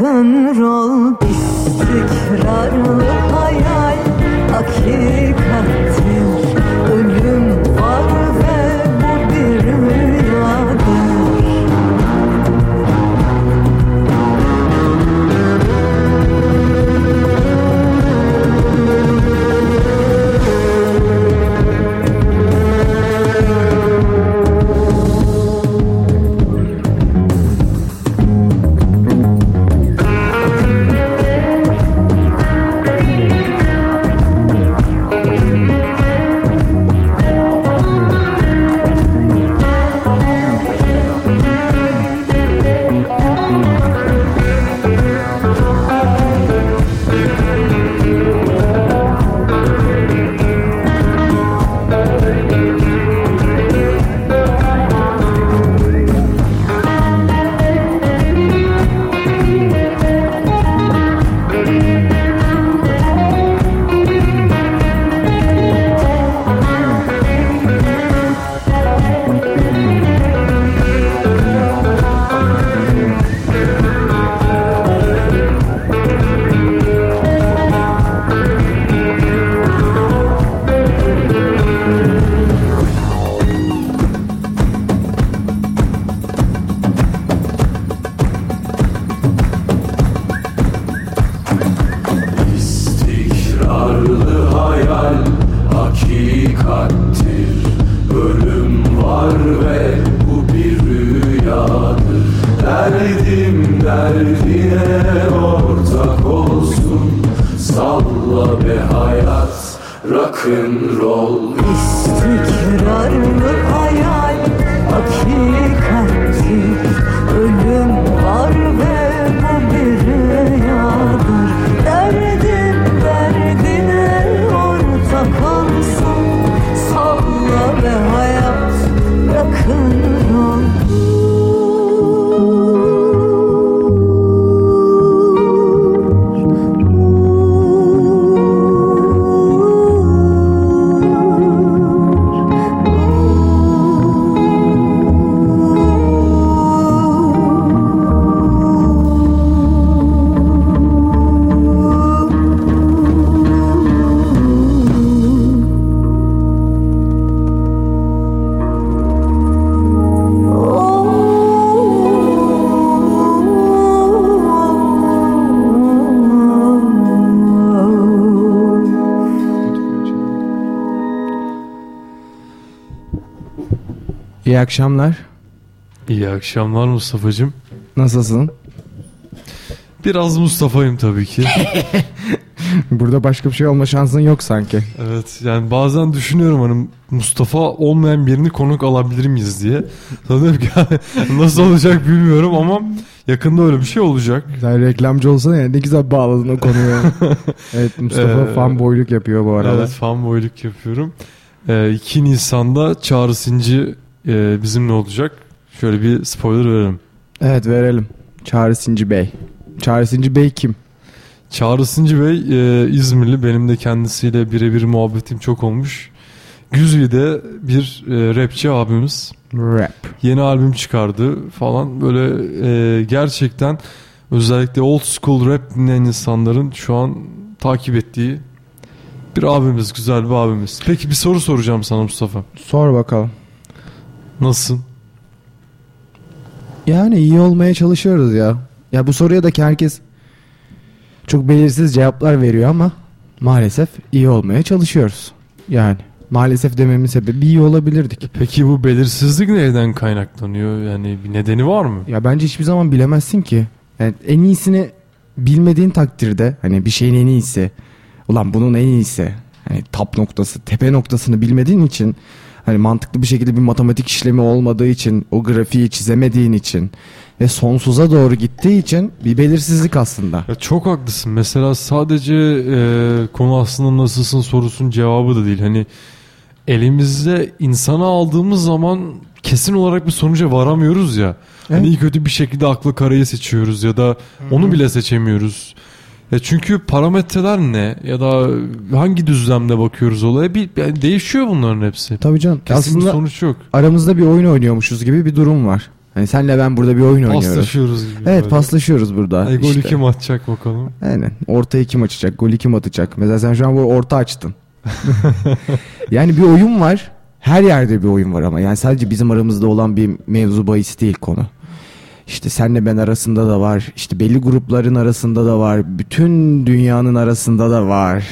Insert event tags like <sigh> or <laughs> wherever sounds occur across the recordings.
rock'n'roll istikrarlı hayal hakikattir rock'n'roll İstikrarlı hayal hakikattir Ölüm İyi akşamlar. İyi akşamlar Mustafa'cığım. Nasılsın? Biraz Mustafa'yım tabii ki. <laughs> Burada başka bir şey olma şansın yok sanki. evet yani bazen düşünüyorum hani Mustafa olmayan birini konuk alabilir miyiz diye. Sanırım ki <laughs> nasıl olacak bilmiyorum ama yakında öyle bir şey olacak. Sen reklamcı olsana ya ne güzel bağladın o konuyu. <laughs> evet Mustafa Ee, fan boyluk yapıyor bu arada. Evet fanboyluk yapıyorum. Ee, 2 Nisan'da Çağrı Sinci e, bizimle olacak. Şöyle bir spoiler verelim. Evet verelim. Çağrı Sinci Bey. Çağrı Sinci Bey kim? Çağrı Sıncı Bey e, İzmirli. Benim de kendisiyle birebir muhabbetim çok olmuş. Güzide bir e, rapçi abimiz. Rap. Yeni albüm çıkardı falan. Böyle e, gerçekten özellikle old school rap dinleyen insanların şu an takip ettiği bir abimiz. Güzel bir abimiz. Peki bir soru soracağım sana Mustafa. Sor bakalım. Nasılsın? Yani iyi olmaya çalışıyoruz ya. Ya bu soruya da ki herkes çok belirsiz cevaplar veriyor ama maalesef iyi olmaya çalışıyoruz. Yani maalesef dememin sebebi iyi olabilirdik. Peki bu belirsizlik neyden kaynaklanıyor? Yani bir nedeni var mı? Ya bence hiçbir zaman bilemezsin ki. Yani en iyisini bilmediğin takdirde hani bir şeyin en iyisi. Ulan bunun en iyisi. Hani tap noktası, tepe noktasını bilmediğin için hani mantıklı bir şekilde bir matematik işlemi olmadığı için, o grafiği çizemediğin için ve sonsuza doğru gittiği için bir belirsizlik aslında. Ya çok haklısın. Mesela sadece e, konu aslında nasılsın sorusunun cevabı da değil. Hani elimizde insanı aldığımız zaman kesin olarak bir sonuca varamıyoruz ya. Hani Evet. iyi kötü bir şekilde aklı karayı seçiyoruz ya da onu bile seçemiyoruz. Ya çünkü parametreler ne ya da hangi düzlemde bakıyoruz olaya bir yani değişiyor bunların hepsi. Tabii canım. Kesin bir aslında sonuç yok. aramızda bir oyun oynuyormuşuz gibi bir durum var. Hani senle ben burada bir oyun oynuyoruz. Paslaşıyoruz gibi. Evet böyle. paslaşıyoruz burada. Ay, golü İşte. kim atacak bakalım. Aynen. Ortayı kim açacak? Golü kim atacak? Mesela sen şu an bu orta açtın. <laughs> yani bir oyun var. Her yerde bir oyun var ama. Yani sadece bizim aramızda olan bir mevzu bahis değil konu. İşte senle ben arasında da var. İşte belli grupların arasında da var. Bütün dünyanın arasında da var.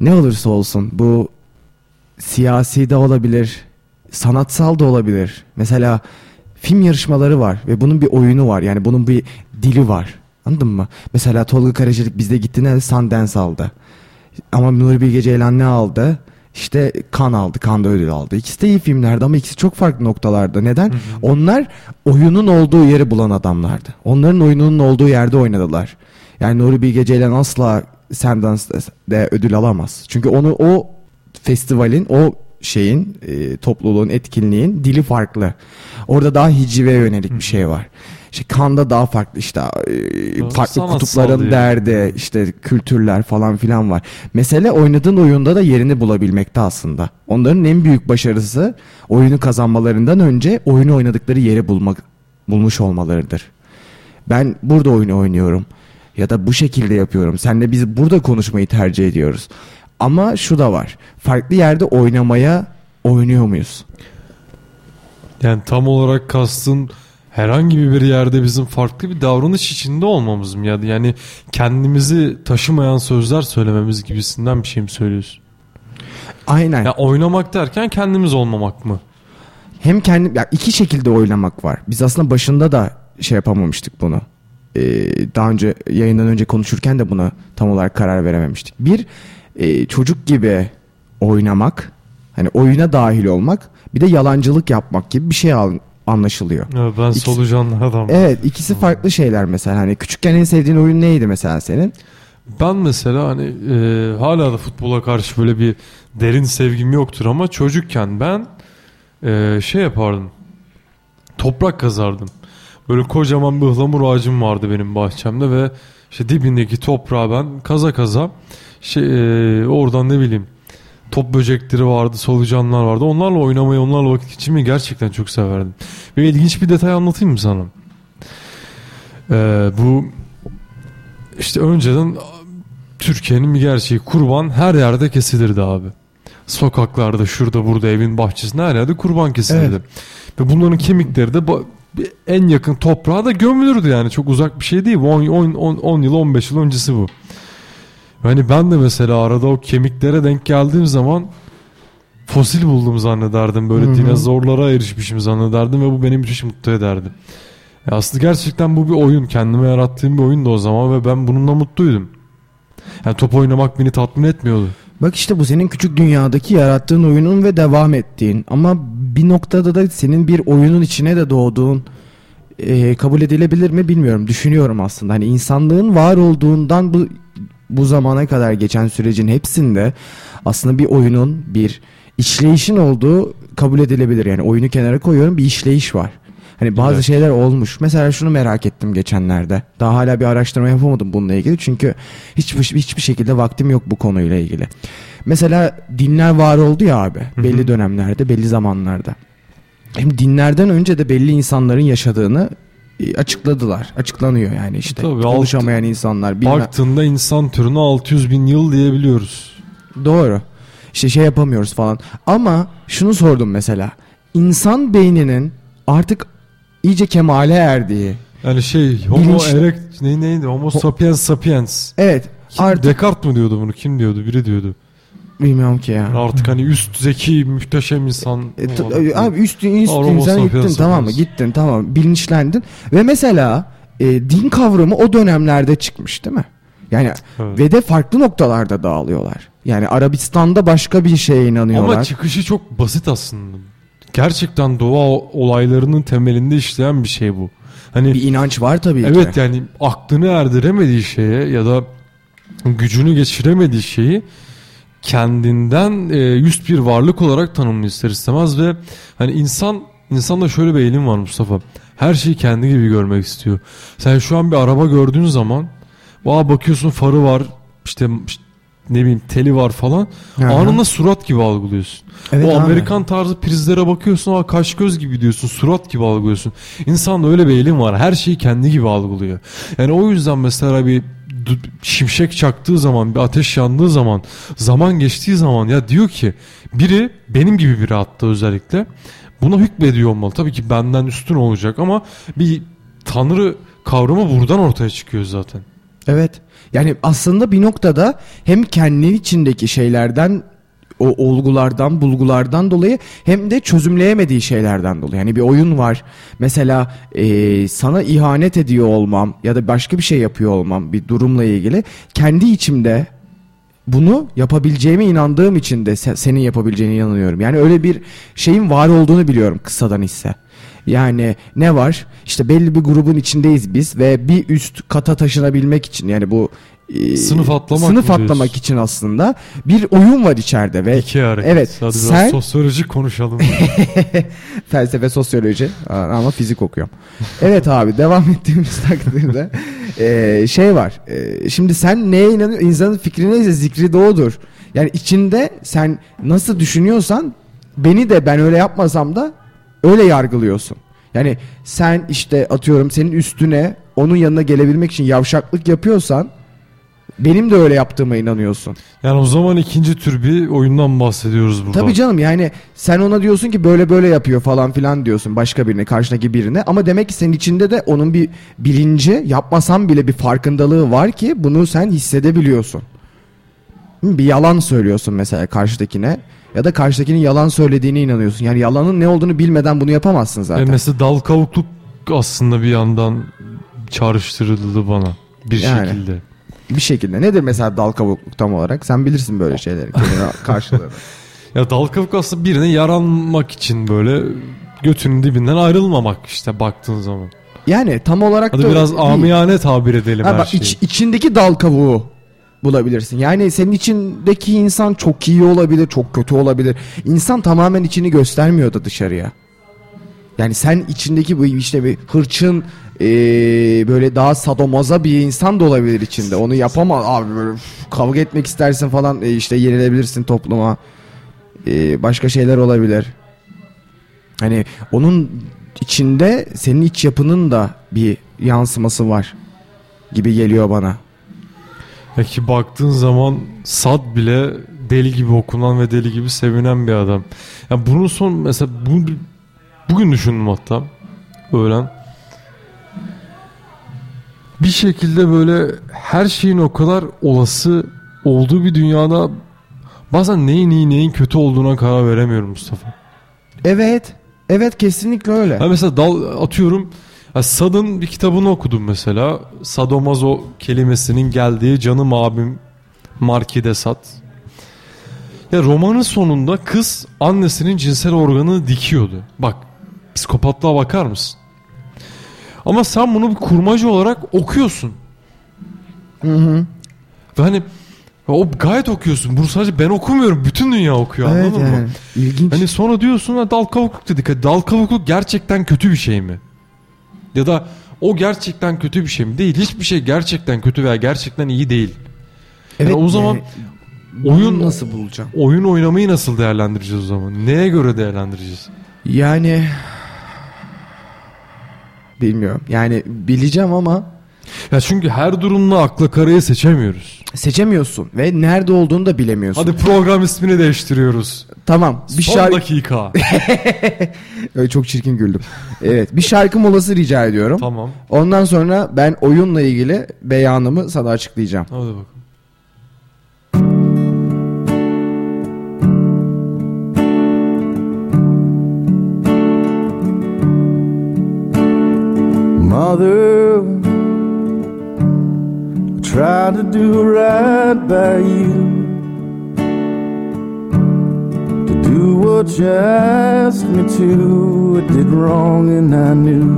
Ne olursa olsun bu siyasi de olabilir. Sanatsal da olabilir. Mesela film yarışmaları var ve bunun bir oyunu var. Yani bunun bir dili var. Anladın mı? Mesela Tolga Karacılık bizde gitti ne Sundance aldı. Ama Nuri Bilge Ceylan ne aldı? İşte kan aldı. Kan da ödül aldı. İkisi de iyi filmlerdi ama ikisi çok farklı noktalarda. Neden? Onlar oyunun olduğu yeri bulan adamlardı. Onların oyununun olduğu yerde oynadılar. Yani Nuri Bilge Ceylan asla Sundance'de ödül alamaz. Çünkü onu o festivalin, o şeyin, e, topluluğun, etkinliğin dili farklı. Orada daha hicive yönelik bir şey var. İşte Kanda daha farklı işte e, Daha farklı kutupların derdi işte kültürler falan filan var. Mesele oynadığın oyunda da yerini bulabilmekte aslında. Onların en büyük başarısı oyunu kazanmalarından önce oyunu oynadıkları yeri bulmak bulmuş olmalarıdır. Ben burada oyunu oynuyorum ya da bu şekilde yapıyorum. Senle biz burada konuşmayı tercih ediyoruz. Ama şu da var. Farklı yerde oynamaya oynuyor muyuz? Yani tam olarak kastın herhangi bir yerde bizim farklı bir davranış içinde olmamız mı? Ya yani kendimizi taşımayan sözler söylememiz gibisinden bir şey mi söylüyorsun? Aynen. Ya oynamak derken kendimiz olmamak mı? Hem kendi ya iki şekilde oynamak var. Biz aslında başında da şey yapamamıştık bunu. Ee, daha önce yayından önce konuşurken de buna tam olarak karar verememiştik. Bir e, çocuk gibi oynamak, hani oyuna dahil olmak, bir de yalancılık yapmak gibi bir şey al- anlaşılıyor. Ya ben İkisi- solucanlı adam. Evet, ikisi farklı şeyler mesela. Hani küçükken en sevdiğin oyun neydi mesela senin? Ben mesela hani e, hala da futbola karşı böyle bir derin sevgim yoktur ama çocukken ben e, şey yapardım. Toprak kazardım. Böyle kocaman bir ıhlamur ağacım vardı benim bahçemde ve işte dibindeki toprağı ben kaza kaza şey e, oradan ne bileyim top böcekleri vardı, solucanlar vardı. Onlarla oynamayı, onlarla vakit geçirmeyi gerçekten çok severdim. Ve ilginç bir detay anlatayım mı sana? Ee, bu işte önceden Türkiye'nin bir gerçeği kurban her yerde kesilirdi abi. Sokaklarda, şurada, burada, evin bahçesinde her yerde kurban kesilirdi. Ve bunların kemikleri de en yakın toprağa da gömülürdü yani. Çok uzak bir şey değil. 10, 10, 10, 10 yıl, 15 yıl öncesi bu. Yani ben de mesela arada o kemiklere denk geldiğim zaman fosil buldum zannederdim. Böyle Hı hı. dinozorlara erişmişim zannederdim ve bu beni müthiş mutlu ederdi. Ya aslında gerçekten bu bir oyun. Kendime yarattığım bir oyundu o zaman ve ben bununla mutluydum. Yani top oynamak beni tatmin etmiyordu. Bak işte bu senin küçük dünyadaki yarattığın oyunun ve devam ettiğin ama bir noktada da senin bir oyunun içine de doğduğun e, kabul edilebilir mi bilmiyorum. Düşünüyorum aslında. Hani insanlığın var olduğundan bu bu zamana kadar geçen sürecin hepsinde aslında bir oyunun bir işleyişin olduğu kabul edilebilir. Yani oyunu kenara koyuyorum bir işleyiş var. Hani bazı Evet. şeyler olmuş. Mesela şunu merak ettim geçenlerde. Daha hala bir araştırma yapamadım bununla ilgili. Çünkü hiçbir, hiçbir şekilde vaktim yok bu konuyla ilgili. Mesela dinler var oldu ya abi. Belli dönemlerde, belli zamanlarda. Hem dinlerden önce de belli insanların yaşadığını açıkladılar. Açıklanıyor yani işte. Tabii, Konuşamayan insanlar. bilmem- Baktığında insan türüne 600 bin yıl diyebiliyoruz. Doğru. İşte şey yapamıyoruz falan. Ama şunu sordum mesela. İnsan beyninin artık iyice kemale erdiği. Yani şey homo Bilinç- erect ne neydi? Homo sapiens sapiens. Evet. Kim, Artık Descartes mı diyordu bunu? Kim diyordu? Biri diyordu. Bilmiyorum ki ya. Artık hani üst zeki muhteşem insan. E, t- olan- abi üst, üst Homo insan gittin tamam mı? Gittin tamam bilinçlendin. Ve mesela e, din kavramı o dönemlerde çıkmış değil mi? Yani Evet. ve de farklı noktalarda dağılıyorlar. Yani Arabistan'da başka bir şeye inanıyorlar. Ama çıkışı çok basit aslında. Gerçekten doğa olaylarının temelinde işleyen bir şey bu. Hani bir inanç var tabii evet ki. yani aklını erdiremediği şeye ya da gücünü geçiremediği şeyi kendinden e, üst bir varlık olarak tanımlıyor ister istemez ve hani insan insanda şöyle bir eğilim var Mustafa. Her şeyi kendi gibi görmek istiyor. Sen şu an bir araba gördüğün zaman Aa bakıyorsun farı var işte, ne bileyim teli var falan. Hı. Anında surat gibi algılıyorsun. Evet o abi. Amerikan tarzı prizlere bakıyorsun aa kaş göz gibi diyorsun surat gibi algılıyorsun. İnsanda öyle bir eğilim var her şeyi kendi gibi algılıyor. Yani o yüzden mesela bir şimşek çaktığı zaman bir ateş yandığı zaman zaman geçtiği zaman ya diyor ki biri benim gibi biri hatta özellikle buna hükmediyor olmalı. Tabii ki benden üstün olacak ama bir tanrı kavramı buradan ortaya çıkıyor zaten. Evet. Yani aslında bir noktada hem kendi içindeki şeylerden o olgulardan, bulgulardan dolayı hem de çözümleyemediği şeylerden dolayı. Yani bir oyun var. Mesela e, sana ihanet ediyor olmam ya da başka bir şey yapıyor olmam bir durumla ilgili kendi içimde bunu yapabileceğime inandığım için de se- senin yapabileceğine inanıyorum. Yani öyle bir şeyin var olduğunu biliyorum kısadan hisse. Yani ne var? İşte belli bir grubun içindeyiz biz ve bir üst kata taşınabilmek için yani bu e, Sınıf atlamak sınıf atlamak diyorsun? için aslında bir oyun var içeride ve İki hareket. evet, Hadi biraz sen- sosyoloji konuşalım. <laughs> felsefe, sosyoloji ama fizik okuyorum. Evet abi devam <laughs> ettiğimiz takdirde eee, şey var. Eee, şimdi sen neye inanıyorsun? İnsanın fikri neyse zikri de odur. Yani içinde sen nasıl düşünüyorsan beni de ben öyle yapmasam da öyle yargılıyorsun. Yani sen işte atıyorum senin üstüne onun yanına gelebilmek için yavşaklık yapıyorsan benim de öyle yaptığıma inanıyorsun. Yani o zaman ikinci tür bir oyundan bahsediyoruz burada. Tabii canım yani sen ona diyorsun ki böyle böyle yapıyor falan filan diyorsun başka birine karşındaki birine ama demek ki senin içinde de onun bir bilinci yapmasan bile bir farkındalığı var ki bunu sen hissedebiliyorsun. Bir yalan söylüyorsun mesela karşıdakine ya da karşıdakinin yalan söylediğine inanıyorsun. Yani yalanın ne olduğunu bilmeden bunu yapamazsın zaten. E mesela dal kavukluk aslında bir yandan çağrıştırıldı bana bir Yani. şekilde. Bir şekilde. Nedir mesela dal kavukluk tam olarak? Sen bilirsin böyle şeyleri. <laughs> karşılığını. Ya dal kavuk aslında birine yaranmak için böyle götünün dibinden ayrılmamak işte baktığın zaman. Yani tam olarak Hadi da biraz amiyane tabir edelim Ha her bak şeyi. iç- içindeki dal kavuğu bulabilirsin. Yani senin içindeki insan çok iyi olabilir, çok kötü olabilir. İnsan tamamen içini göstermiyor da dışarıya. Yani sen içindeki bu işte bir hırçın eee, böyle daha sadomaza bir insan da olabilir içinde. Onu yapamaz abi böyle üf, kavga etmek istersin falan e, işte yenilebilirsin topluma. Eee, başka şeyler olabilir. Hani onun içinde senin iç yapının da bir yansıması var gibi geliyor bana. Ya ki baktığın zaman Sad bile deli gibi okunan ve deli gibi sevinen bir adam. Ya bunun son mesela bu, bugün düşündüm hatta öğlen. Bir şekilde böyle her şeyin o kadar olası olduğu bir dünyada bazen neyin iyi neyin kötü olduğuna karar veremiyorum Mustafa. Evet. Evet kesinlikle öyle. Ha mesela dal atıyorum Sad'ın bir kitabını okudum mesela. Sadomazo kelimesinin geldiği canım abim Marki Sad. Ya romanın sonunda kız annesinin cinsel organını dikiyordu. Bak psikopatlığa bakar mısın? Ama sen bunu bir kurmacı olarak okuyorsun. Hı hı. Ve hani o gayet okuyorsun. Bunu sadece ben okumuyorum. Bütün dünya okuyor Evet anladın yani. mı? İlginç. Hani sonra diyorsun ha dal kavukluk dedik. Ha, Dal kavukluk gerçekten kötü bir şey mi? Ya da o gerçekten kötü bir şey mi? Değil. Hiçbir şey gerçekten kötü veya gerçekten iyi değil. evet, o zaman bunu oyun- nasıl bulacağım? Oyun oynamayı nasıl değerlendireceğiz o zaman? Neye göre değerlendireceğiz? Yani bilmiyorum. Yani bileceğim ama Ya çünkü her durumda akla karayı seçemiyoruz. seçemiyorsun ve nerede olduğunu da bilemiyorsun. Hadi program ismini değiştiriyoruz. Tamam. Bir Son şarkı dakika. <laughs> Çok çirkin güldüm. Evet, bir şarkı molası rica ediyorum. tamam. Ondan sonra ben oyunla ilgili beyanımı sana açıklayacağım. Hadi bakalım. Mother, I tried to do right by you. To do what you asked me to, I did wrong and I knew.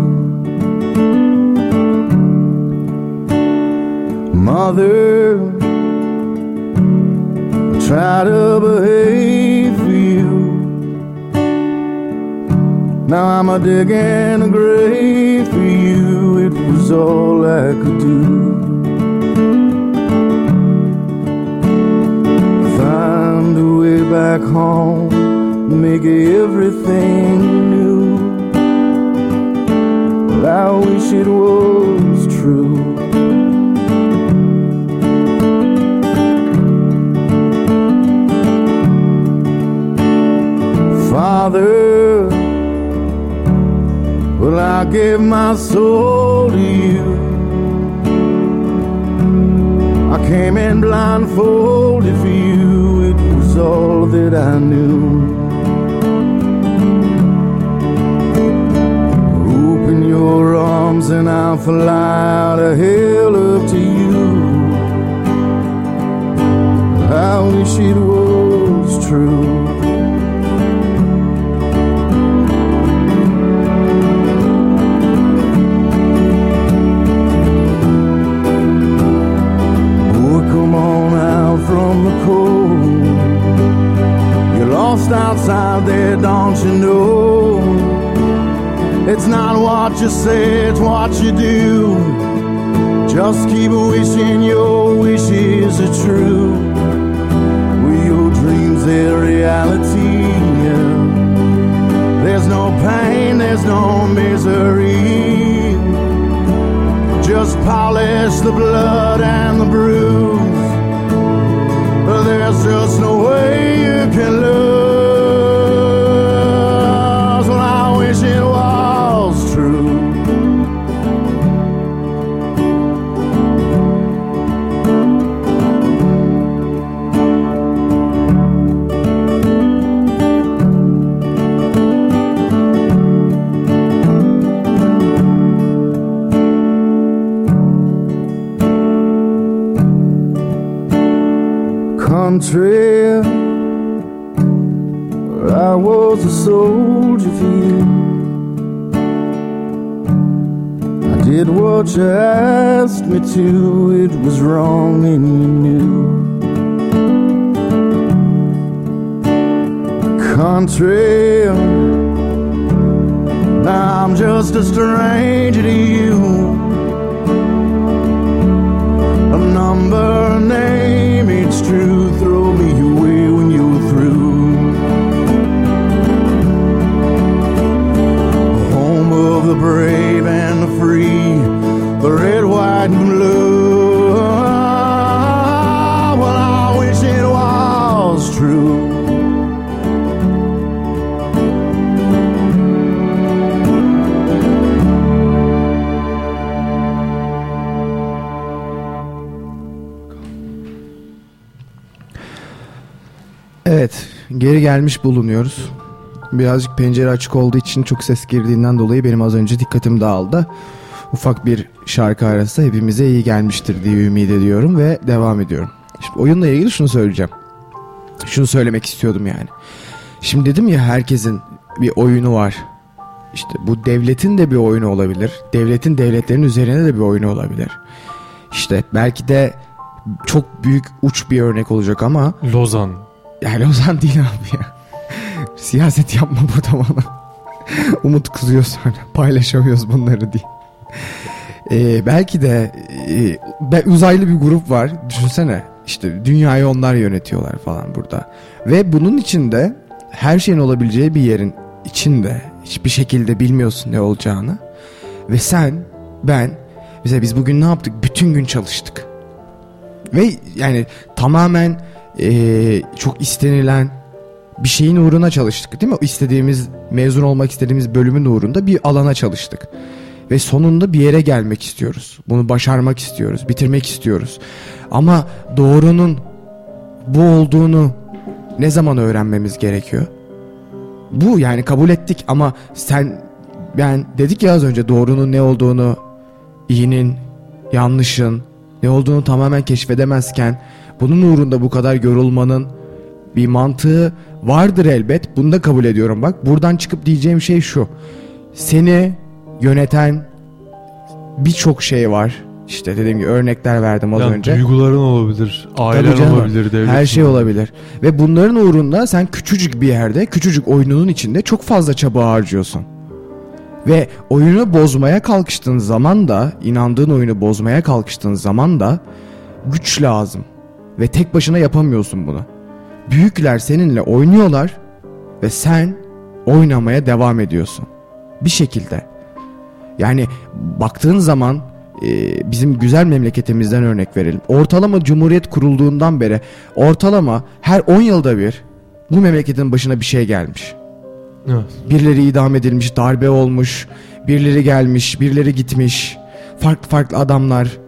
Mother, I try to behave for you. Now I'm a digging a grave for you. It was all I could do. Find a way back home, make everything new. Well, I wish it was true. Father, well, I gave my soul to you. I came in blindfolded for you, it was all that I knew. Open your arms and I'll fly out of hell up to you. To, white, and blue. Well, I wish it was true. Evet, geri gelmiş bulunuyoruz. Birazcık pencere açık olduğu için çok ses girdiğinden dolayı benim az önce dikkatim dağıldı. Ufak bir şarkı arası hepimize iyi gelmiştir diye ümit ediyorum ve devam ediyorum. Şimdi oyunla ilgili şunu söyleyeceğim. Şunu söylemek istiyordum yani. Şimdi dedim ya herkesin bir oyunu var. İşte bu devletin de bir oyunu olabilir. Devletin devletlerin üzerine de bir oyunu olabilir. İşte belki de çok büyük uç bir örnek olacak ama Lozan. Yani Ozan değil abi ya. Siyaset yapma burada bana. <laughs> Umut kızıyor sonra. Paylaşamıyoruz bunları diye. Ee, belki de e, uzaylı bir grup var. Düşünsene işte dünyayı onlar yönetiyorlar falan burada. Ve bunun içinde her şeyin olabileceği bir yerin içinde hiçbir şekilde bilmiyorsun ne olacağını. Ve sen, ben, mesela biz bugün ne yaptık? Bütün gün çalıştık. Ve yani tamamen e, çok istenilen bir şeyin uğruna çalıştık değil mi? İstediğimiz, mezun olmak istediğimiz bölümün uğrunda bir alana çalıştık. Ve sonunda bir yere gelmek istiyoruz. Bunu başarmak istiyoruz, bitirmek istiyoruz. Ama doğrunun bu olduğunu ne zaman öğrenmemiz gerekiyor? Bu yani kabul ettik ama sen ben dedik ya az önce doğrunun ne olduğunu, iyinin, yanlışın ne olduğunu tamamen keşfedemezken bunun uğrunda bu kadar yorulmanın bir mantığı vardır elbet. Bunu da kabul ediyorum bak. Buradan çıkıp diyeceğim şey şu. Seni yöneten birçok şey var. İşte dediğim gibi örnekler verdim az Yani önce. duyguların olabilir, ailen canım. olabilir, devletin Her şey olabilir. Ve bunların uğrunda sen küçücük bir yerde, küçücük oyununun içinde çok fazla çaba harcıyorsun. Ve oyunu bozmaya kalkıştığın zaman da, inandığın oyunu bozmaya kalkıştığın zaman da güç lazım. Ve tek başına yapamıyorsun bunu. Büyükler seninle oynuyorlar ve sen oynamaya devam ediyorsun. Bir şekilde. Yani baktığın zaman e, bizim güzel memleketimizden örnek verelim. Ortalama Cumhuriyet kurulduğundan beri ortalama her 10 yılda bir bu memleketin başına bir şey gelmiş. Evet. Birileri idam edilmiş, darbe olmuş, birileri gelmiş, birileri gitmiş. Farklı farklı adamlar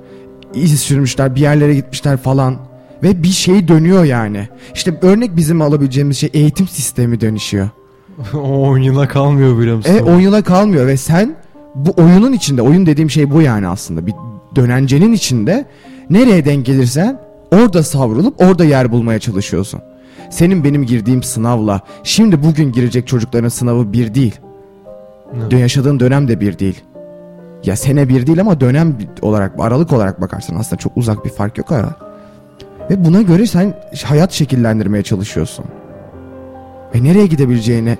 iz sürmüşler, bir yerlere gitmişler falan. Ve bir şey dönüyor yani. İşte örnek bizim alabileceğimiz şey eğitim sistemi dönüşüyor. <laughs> o oyuna kalmıyor biliyor musun? E 10 yıla kalmıyor ve sen bu oyunun içinde, oyun dediğim şey bu yani aslında. Bir dönencenin içinde nereye denk gelirsen orada savrulup orada yer bulmaya çalışıyorsun. Senin benim girdiğim sınavla şimdi bugün girecek çocukların sınavı bir değil. Evet. Yaşadığın dönem de bir değil. Ya sene bir değil ama dönem olarak, aralık olarak bakarsan aslında çok uzak bir fark yok arada. Ve buna göre sen hayat şekillendirmeye çalışıyorsun. Ve nereye gidebileceğini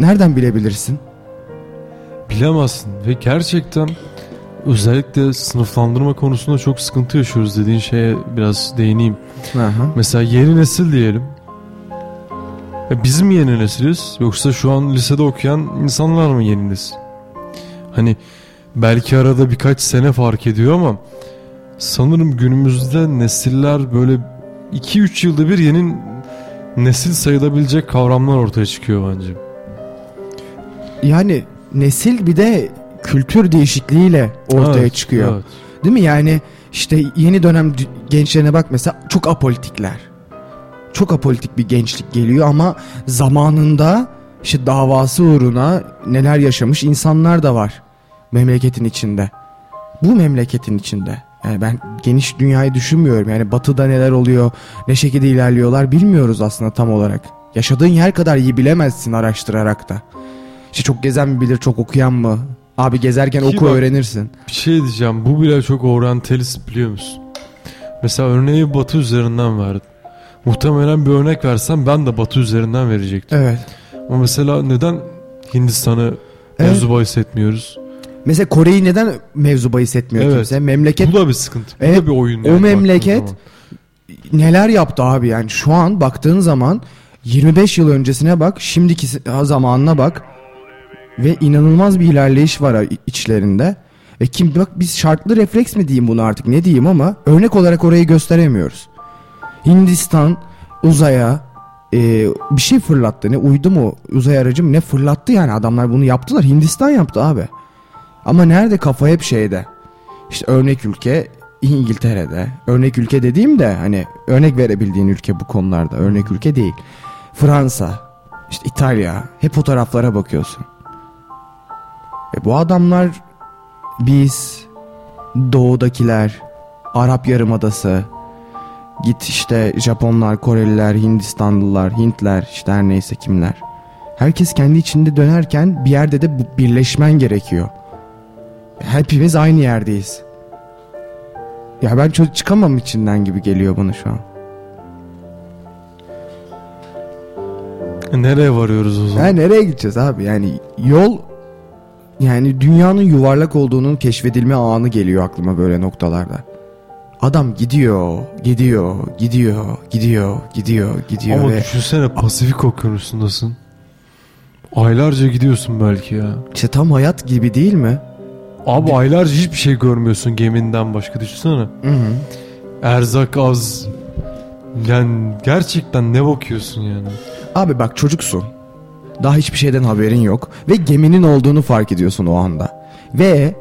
nereden bilebilirsin? Bilemezsin ve gerçekten özellikle sınıflandırma konusunda çok sıkıntı yaşıyoruz dediğin şeye biraz değineyim. Aha. Mesela yeni nesil diyelim. Ya bizim mi yeni nesiliz yoksa şu an lisede okuyan insanlar mı yeni nesil? Hani belki arada birkaç sene fark ediyor ama sanırım günümüzde nesiller böyle 2-3 yılda bir yeni nesil sayılabilecek kavramlar ortaya çıkıyor bence. Yani nesil bir de kültür değişikliğiyle ortaya Evet, çıkıyor. evet. Değil mi? Yani işte yeni dönem gençlerine bak mesela çok apolitikler. Çok apolitik bir gençlik geliyor ama zamanında işte davası uğruna neler yaşamış insanlar da var memleketin içinde. Bu memleketin içinde. Yani ben geniş dünyayı düşünmüyorum. Yani batıda neler oluyor, ne şekilde ilerliyorlar bilmiyoruz aslında tam olarak. Yaşadığın yer kadar iyi bilemezsin araştırarak da. İşte çok gezen mi bilir, çok okuyan mı? Abi gezerken Ki oku bak- öğrenirsin. Bir şey diyeceğim bu bile çok oryantalist biliyor musun? Mesela örneği batı üzerinden verdim. Muhtemelen bir örnek versem ben de batı üzerinden verecektim. Evet. Ama mesela neden Hindistan'ı Evet. mevzu bahis etmiyoruz? Mesela Kore'yi neden mevzu bahis etmiyor Evet. kimse? Memleket Bu da bir sıkıntı. Bu Evet, da bir oyun. o yani memleket- baktığın zaman. neler yaptı abi yani şu an baktığın zaman 25 yıl öncesine bak şimdiki zamanına bak ve inanılmaz bir ilerleyiş var içlerinde ve kim bak biz şartlı refleks mi diyeyim bunu artık ne diyeyim ama örnek olarak orayı gösteremiyoruz. Hindistan uzaya e, bir şey fırlattı ne uydu mu uzay aracı mı ne fırlattı yani adamlar bunu yaptılar Hindistan yaptı abi. Ama nerede kafa hep şeyde. İşte örnek ülke İngiltere'de. Örnek ülke dediğim de hani örnek verebildiğin ülke bu konularda. Örnek ülke değil. Fransa, işte İtalya. Hep o taraflara bakıyorsun. E bu adamlar biz doğudakiler, Arap Yarımadası, git işte Japonlar, Koreliler, Hindistanlılar, Hintler, işte her neyse kimler. Herkes kendi içinde dönerken bir yerde de birleşmen gerekiyor. Hepimiz aynı yerdeyiz. Ya ben çok çıkamam içinden gibi geliyor bana şu an. Nereye varıyoruz o zaman? Ha, nereye gideceğiz abi? Yani yol yani dünyanın yuvarlak olduğunun keşfedilme anı geliyor aklıma böyle noktalarda. Adam gidiyor, gidiyor, gidiyor, gidiyor, gidiyor, gidiyor Ama ve düşünsene Pasifik okyanusundasın. Aylarca gidiyorsun belki ya. işte tam hayat gibi değil mi? Abi aylarca hiçbir şey görmüyorsun geminden başka düşünsene. Hı hı. Erzak az. Yani gerçekten ne bakıyorsun yani? Abi bak çocuksun. Daha hiçbir şeyden haberin yok ve geminin olduğunu fark ediyorsun o anda. Ve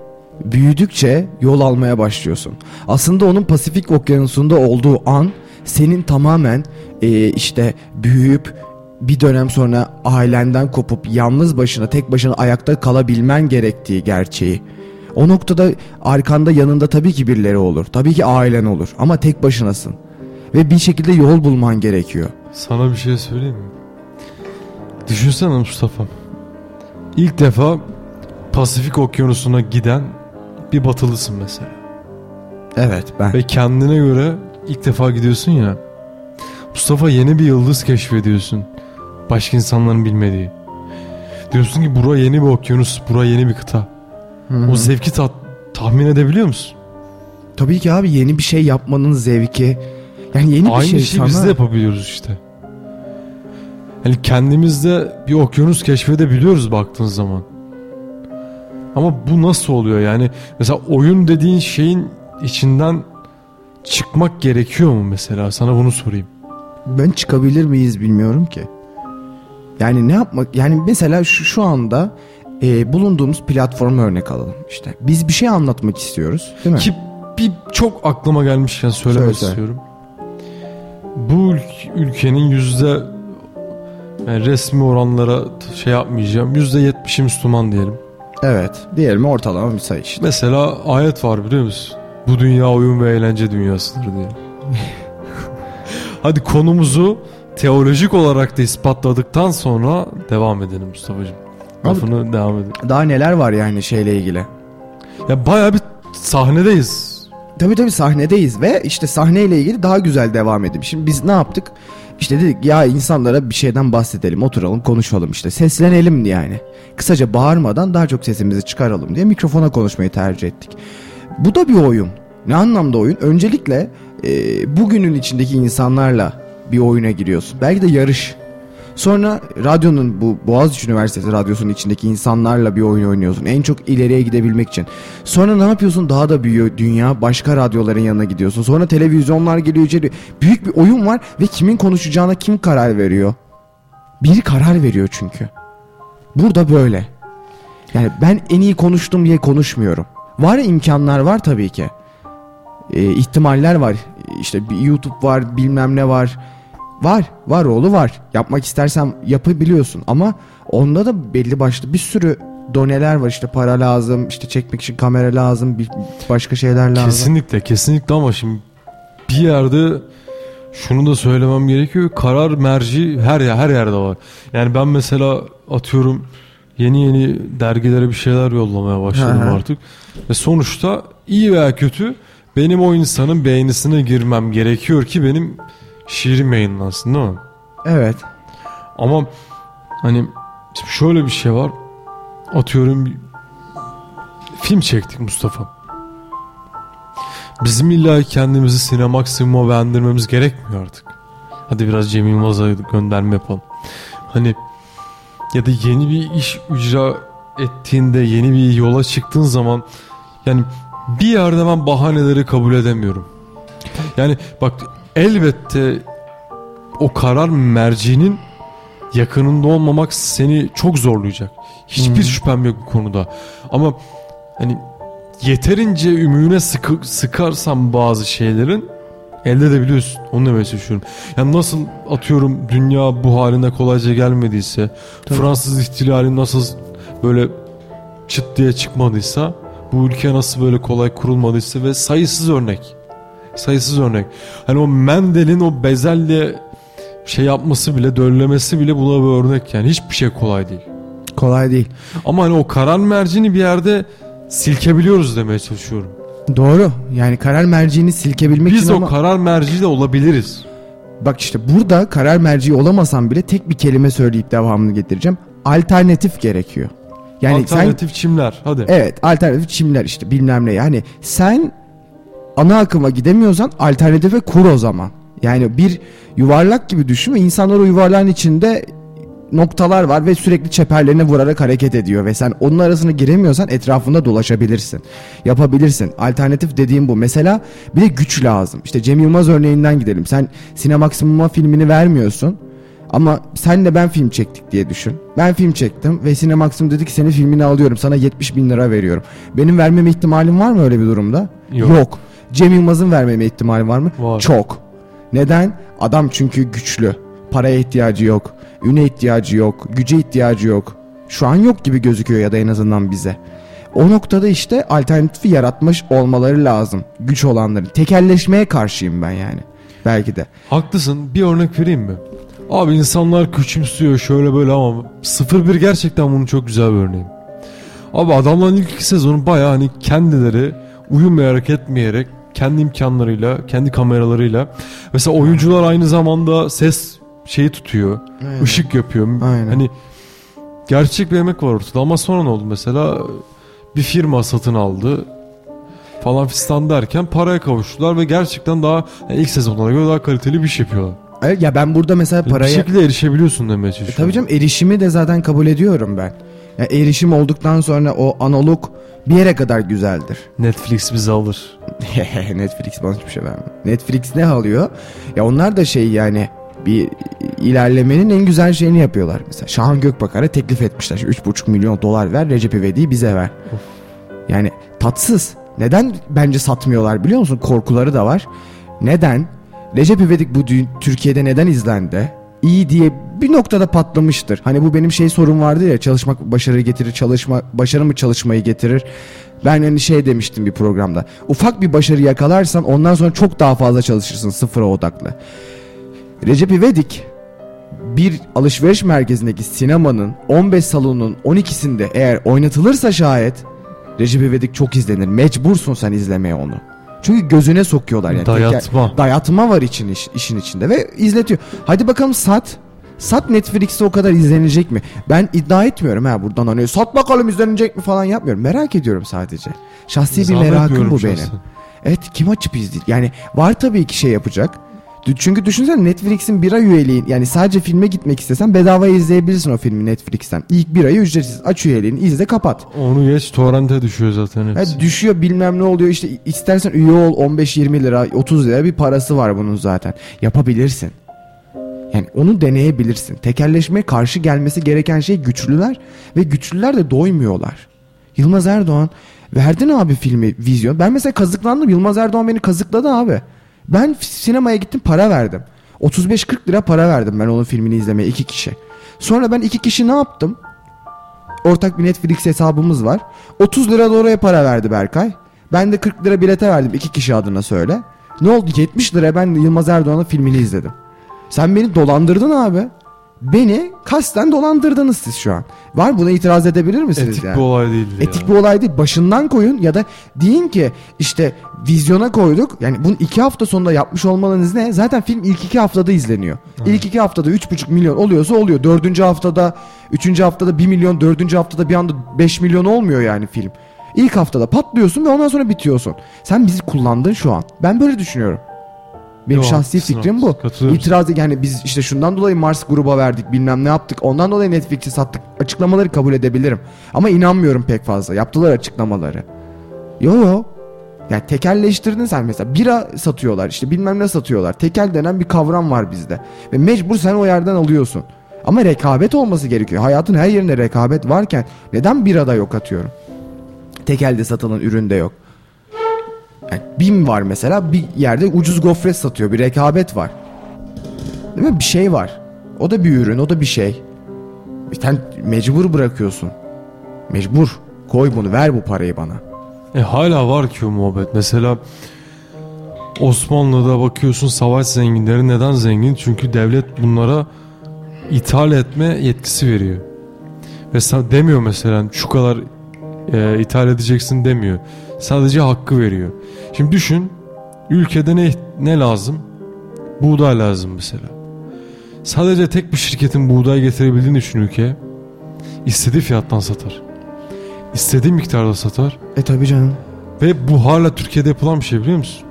büyüdükçe yol almaya başlıyorsun. Aslında onun Pasifik Okyanusu'nda olduğu an senin tamamen e, işte büyüyüp bir dönem sonra ailenden kopup yalnız başına tek başına ayakta kalabilmen gerektiği gerçeği. O noktada arkanda yanında tabii ki birileri olur. Tabii ki ailen olur ama tek başınasın. Ve bir şekilde yol bulman gerekiyor. Sana bir şey söyleyeyim mi? Düşünsene Mustafa. İlk defa Pasifik okyanusuna giden bir batılısın mesela. Evet ben. Ve kendine göre ilk defa gidiyorsun ya. Mustafa yeni bir yıldız keşfediyorsun. Başka insanların bilmediği. Diyorsun ki bura yeni bir okyanus, bura yeni bir kıta. Hı hı. O zevki ta- tahmin edebiliyor musun? Tabii ki abi yeni bir şey yapmanın zevki. Yani yeni bir Aynı şey şeyi sana. biz de yapabiliyoruz işte. Yani kendimizde bir okyanus keşfedebiliyoruz baktığın zaman. Ama bu nasıl oluyor yani? Mesela oyun dediğin şeyin içinden çıkmak gerekiyor mu mesela? Sana bunu sorayım. Ben çıkabilir miyiz bilmiyorum ki. Yani ne yapmak yani mesela şu, şu anda e, bulunduğumuz platformu örnek alalım işte. Biz bir şey anlatmak istiyoruz değil mi? Ki bir çok aklıma gelmişken söylemek Söyle, istiyorum. Bu ülk- ülkenin yüzde yani resmi oranlara şey yapmayacağım. Yüzde yetmişi Müslüman diyelim. Evet. Diyelim ortalama bir sayı işte. Mesela ayet var biliyor musun? Bu dünya oyun ve eğlence dünyasıdır diye. <laughs> Hadi konumuzu teolojik olarak da ispatladıktan sonra devam edelim Mustafa'cığım. Abi- Lafını devam edelim. Daha neler var yani şeyle ilgili. Ya bayağı bir sahnedeyiz. Tabii tabii sahnedeyiz ve işte sahneyle ilgili daha güzel devam edelim. Şimdi biz ne yaptık? İşte dedik ya insanlara bir şeyden bahsedelim, oturalım, konuşalım işte. Seslenelim yani. Kısaca bağırmadan daha çok sesimizi çıkaralım diye mikrofona konuşmayı tercih ettik. Bu da bir oyun. Ne anlamda oyun? Öncelikle e, bugünün içindeki insanlarla bir oyuna giriyorsun. Belki de yarış. Sonra radyonun bu Boğaziçi Üniversitesi radyosunun içindeki insanlarla bir oyun oynuyorsun. En çok ileriye gidebilmek için. Sonra ne yapıyorsun? Daha da büyüyor dünya. Başka radyoların yanına gidiyorsun. Sonra televizyonlar geliyor içeri. Büyük bir oyun var ve kimin konuşacağına kim karar veriyor? Biri karar veriyor çünkü. Burada böyle. Yani ben en iyi konuştum diye konuşmuyorum. Var imkanlar var tabii ki. Ee, ihtimaller var. İşte bir YouTube var, bilmem ne var. Var, var oğlu var. Yapmak istersen yapabiliyorsun ama onda da belli başlı bir sürü doneler var. İşte para lazım, işte çekmek için kamera lazım, bir başka şeyler lazım. Kesinlikle kesinlikle ama şimdi bir yerde şunu da söylemem gerekiyor. Karar merci her yer her yerde var. Yani ben mesela atıyorum yeni yeni dergilere bir şeyler yollamaya başladım artık. Ve sonuçta iyi veya kötü benim o insanın beğenisine girmem gerekiyor ki benim şiirim yayınlansın değil mi? Evet. Ama hani şöyle bir şey var. Atıyorum film çektik Mustafa. Bizim illa kendimizi Sinemaksimum'a beğendirmemiz gerekmiyor artık. Hadi biraz Cem Yılmaz'a gönderme yapalım. Hani ya da yeni bir iş icra ettiğinde yeni bir yola çıktığın zaman yani bir yerde ben bahaneleri kabul edemiyorum. Yani bak elbette o karar mercinin yakınında olmamak seni çok zorlayacak. Hiçbir Hı. şüphem yok bu konuda. Ama hani yeterince ümüğüne sıkı, sıkarsan bazı şeylerin elde edebiliyorsun. Onu demeye çalışıyorum. Yani nasıl atıyorum dünya bu haline kolayca gelmediyse, Tabii. Fransız ihtilali nasıl böyle çıt diye çıkmadıysa, bu ülke nasıl böyle kolay kurulmadıysa ve sayısız örnek. Sayısız örnek. Hani o Mendel'in o bezelle şey yapması bile, döllemesi bile buna bir örnek yani. Hiçbir şey kolay değil. Kolay değil. Ama hani o karar mercini bir yerde silkebiliyoruz demeye çalışıyorum. Doğru. Yani karar merciğini silkebilmek Biz için o ama karar merci de olabiliriz. Bak işte burada karar merci olamasam bile tek bir kelime söyleyip devamını getireceğim. Alternatif gerekiyor. Yani Alternatif çimler. Hadi. sen evet alternatif çimler işte bilmem ne. Yani sen ana akıma gidemiyorsan alternatife kur o zaman. Yani bir yuvarlak gibi düşün ve insanlar o yuvarlağın içinde noktalar var ve sürekli çeperlerine vurarak hareket ediyor ve sen onun arasına giremiyorsan etrafında dolaşabilirsin. Yapabilirsin. Alternatif dediğim bu. Mesela bir de güç lazım. İşte Cem Yılmaz örneğinden gidelim. Sen Sinemaksimum'a filmini vermiyorsun. Ama senle ben film çektik diye düşün. Ben film çektim ve Sinemaksimum dedi ki senin filmini alıyorum. Sana 70 bin lira veriyorum. Benim vermeme ihtimalim var mı öyle bir durumda? Yok. Cem Yılmaz'ın vermeme ihtimali var mı? Var. Çok. Neden? Adam çünkü güçlü. Paraya ihtiyacı yok. Üne ihtiyacı yok. Güce ihtiyacı yok. Şu an yok gibi gözüküyor ya da en azından bize. O noktada işte alternatifi yaratmış olmaları lazım. Güç olanların. Tekelleşmeye karşıyım ben yani. Belki de. Haklısın. Bir örnek vereyim mi? Abi insanlar küçümsüyor şöyle böyle ama 01 gerçekten bunun çok güzel bir örneği. Abi adamların ilk iki sezonu baya hani kendileri uyumayarak etmeyerek kendi imkanlarıyla, kendi kameralarıyla. Mesela oyuncular aynı zamanda ses şeyi tutuyor. Aynen. ışık yapıyor. Aynen. Hani gerçek bir emek var ortada ama sonra ne oldu mesela bir firma satın aldı falan fistan derken paraya kavuştular ve gerçekten daha yani ilk sezonlara göre daha kaliteli bir iş yapıyorlar. Evet, Ya ben burada mesela Bir paraya... şekilde erişebiliyorsun demeye E çalışıyorum. tabii canım erişimi de zaten kabul ediyorum ben. Ya erişim olduktan sonra o analog bir yere kadar güzeldir. Netflix bizi alır. <laughs> Netflix bana hiçbir şey vermiyor. Netflix ne alıyor? Ya onlar da şey yani bir ilerlemenin en güzel şeyini yapıyorlar. Mesela Şahan Gökbakar'a teklif etmişler. 3,5 milyon dolar ver Recep İvedik'i bize ver. Yani tatsız. Neden bence satmıyorlar biliyor musun? Korkuları da var. Neden? Recep İvedik bu dü- Türkiye'de neden izlendi? İyi diye bir noktada patlamıştır. Hani bu benim şey sorun vardı ya çalışmak başarı getirir, çalışma başarı mı çalışmayı getirir? Ben hani şey demiştim bir programda. Ufak bir başarı yakalarsan ondan sonra çok daha fazla çalışırsın sıfıra odaklı. Recep İvedik bir alışveriş merkezindeki sinemanın 15 salonun 12'sinde eğer oynatılırsa şayet Recep İvedik çok izlenir. Mecbursun sen izlemeye onu. Çünkü gözüne sokuyorlar yani. Dayatma. Teker- dayatma var için iş- işin içinde ve izletiyor. Hadi bakalım sat. Sat Netflix'te o kadar izlenecek mi? Ben iddia etmiyorum ha buradan hani sat bakalım izlenecek mi falan yapmıyorum. Merak ediyorum sadece. Şahsi bir Zahmet merakım görüyorum bu benim. şahsen. Evet kim açıp izleyecek? Yani var tabii ki şey yapacak. Çünkü düşünsene Netflix'in bir ay üyeliğin yani sadece filme gitmek istesen bedava izleyebilirsin o filmi Netflix'ten. İlk bir ayı ücretsiz. Aç üyeliğini izle kapat. Onu geç torrente düşüyor zaten hepsi. düşüyor bilmem ne oluyor işte istersen üye ol 15-20 lira 30 lira bir parası var bunun zaten. Yapabilirsin. Yani onu deneyebilirsin. Tekelleşmeye karşı gelmesi gereken şey güçlüler ve güçlüler de doymuyorlar. Yılmaz Erdoğan verdin abi filmi vizyon. Ben mesela kazıklandım. Yılmaz Erdoğan beni kazıkladı abi. Ben sinemaya gittim para verdim. 35-40 lira para verdim ben onun filmini izlemeye iki kişi. Sonra ben iki kişi ne yaptım? Ortak bir Netflix hesabımız var. 30 lira da oraya para verdi Berkay. Ben de 40 lira bilete verdim iki kişi adına söyle. Ne oldu? 70 lira ben Yılmaz Erdoğan'ın filmini izledim. Sen beni dolandırdın abi. Beni kasten dolandırdınız siz şu an. Var buna itiraz edebilir misiniz Etik yani? bir olay değil ya. Etik bir olay değil. Başından koyun ya da deyin ki işte vizyona koyduk. Yani bunu iki hafta sonunda yapmış olmanız ne? Zaten film ilk iki haftada izleniyor. İlk iki haftada üç buçuk milyon oluyorsa oluyor. Dördüncü haftada, üçüncü haftada bir milyon, dördüncü haftada bir anda beş milyon olmuyor yani film. İlk haftada patlıyorsun ve ondan sonra bitiyorsun. Sen bizi kullandın şu an. Ben böyle düşünüyorum. Benim Yo, şahsi fikrim bu. İtiraz yani biz işte şundan dolayı Mars gruba verdik bilmem ne yaptık. Ondan dolayı Netflix'i sattık. Açıklamaları kabul edebilirim. Ama inanmıyorum pek fazla. Yaptılar açıklamaları. Yo yo. Yani tekelleştirdin sen mesela. Bira satıyorlar işte bilmem ne satıyorlar. Tekel denen bir kavram var bizde. Ve mecbur sen o yerden alıyorsun. Ama rekabet olması gerekiyor. Hayatın her yerinde rekabet varken neden birada yok atıyorum? Tekelde satılan üründe yok. Yani BİM var mesela bir yerde ucuz gofret satıyor. Bir rekabet var. Değil mi? Bir şey var. O da bir ürün, o da bir şey. Sen mecbur bırakıyorsun. Mecbur. Koy bunu, ver bu parayı bana. E hala var ki o muhabbet. Mesela Osmanlı'da bakıyorsun savaş zenginleri neden zengin? Çünkü devlet bunlara ithal etme yetkisi veriyor. Ve demiyor mesela şu kadar e, ithal edeceksin demiyor. Sadece hakkı veriyor. Şimdi düşün ülkede ne ne lazım? Buğday lazım mesela. Sadece tek bir şirketin buğday getirebildiğini düşün ülkeye. İstediği fiyattan satar. İstediği miktarda satar. E tabi canım. Ve bu hala Türkiye'de yapılan bir şey biliyor musun?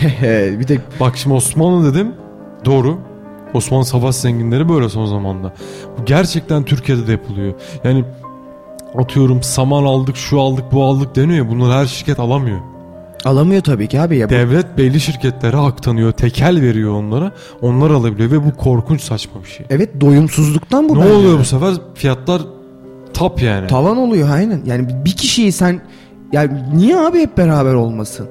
<laughs> bir tek Bak şimdi Osmanlı dedim. Doğru. Osmanlı savaş zenginleri böyle son zamanda. Bu gerçekten Türkiye'de de yapılıyor. Yani atıyorum saman aldık, şu aldık, bu aldık deniyor ya. Bunları her şirket alamıyor. alamıyor tabii ki abi ya. Devlet belli şirketlere hak tanıyor, tekel veriyor onlara. Onlar alabiliyor ve bu korkunç saçma bir şey. Evet doyumsuzluktan bu ne bence oluyor bu sefer? Fiyatlar tap yani. Tavan oluyor aynen. Yani bir kişiyi sen yani niye abi hep beraber olmasın?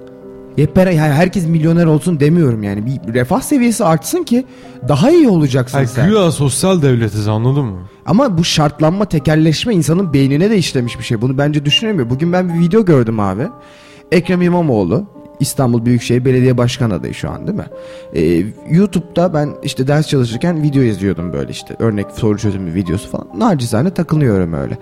Beraber yani herkes milyoner olsun demiyorum yani. Bir refah seviyesi artsın ki daha iyi olacaksın Yani sen. güya sosyal devletiz anladın mı? Ama bu şartlanma, tekelleşme insanın beynine de işlemiş bir şey. Bunu bence düşünemiyor. Bugün ben bir video gördüm abi. Ekrem İmamoğlu İstanbul Büyükşehir Belediye Başkan adayı şu an değil mi? Ee, YouTube'da ben işte ders çalışırken video izliyordum böyle işte örnek soru çözümü videosu falan. Nacizane takılıyorum öyle.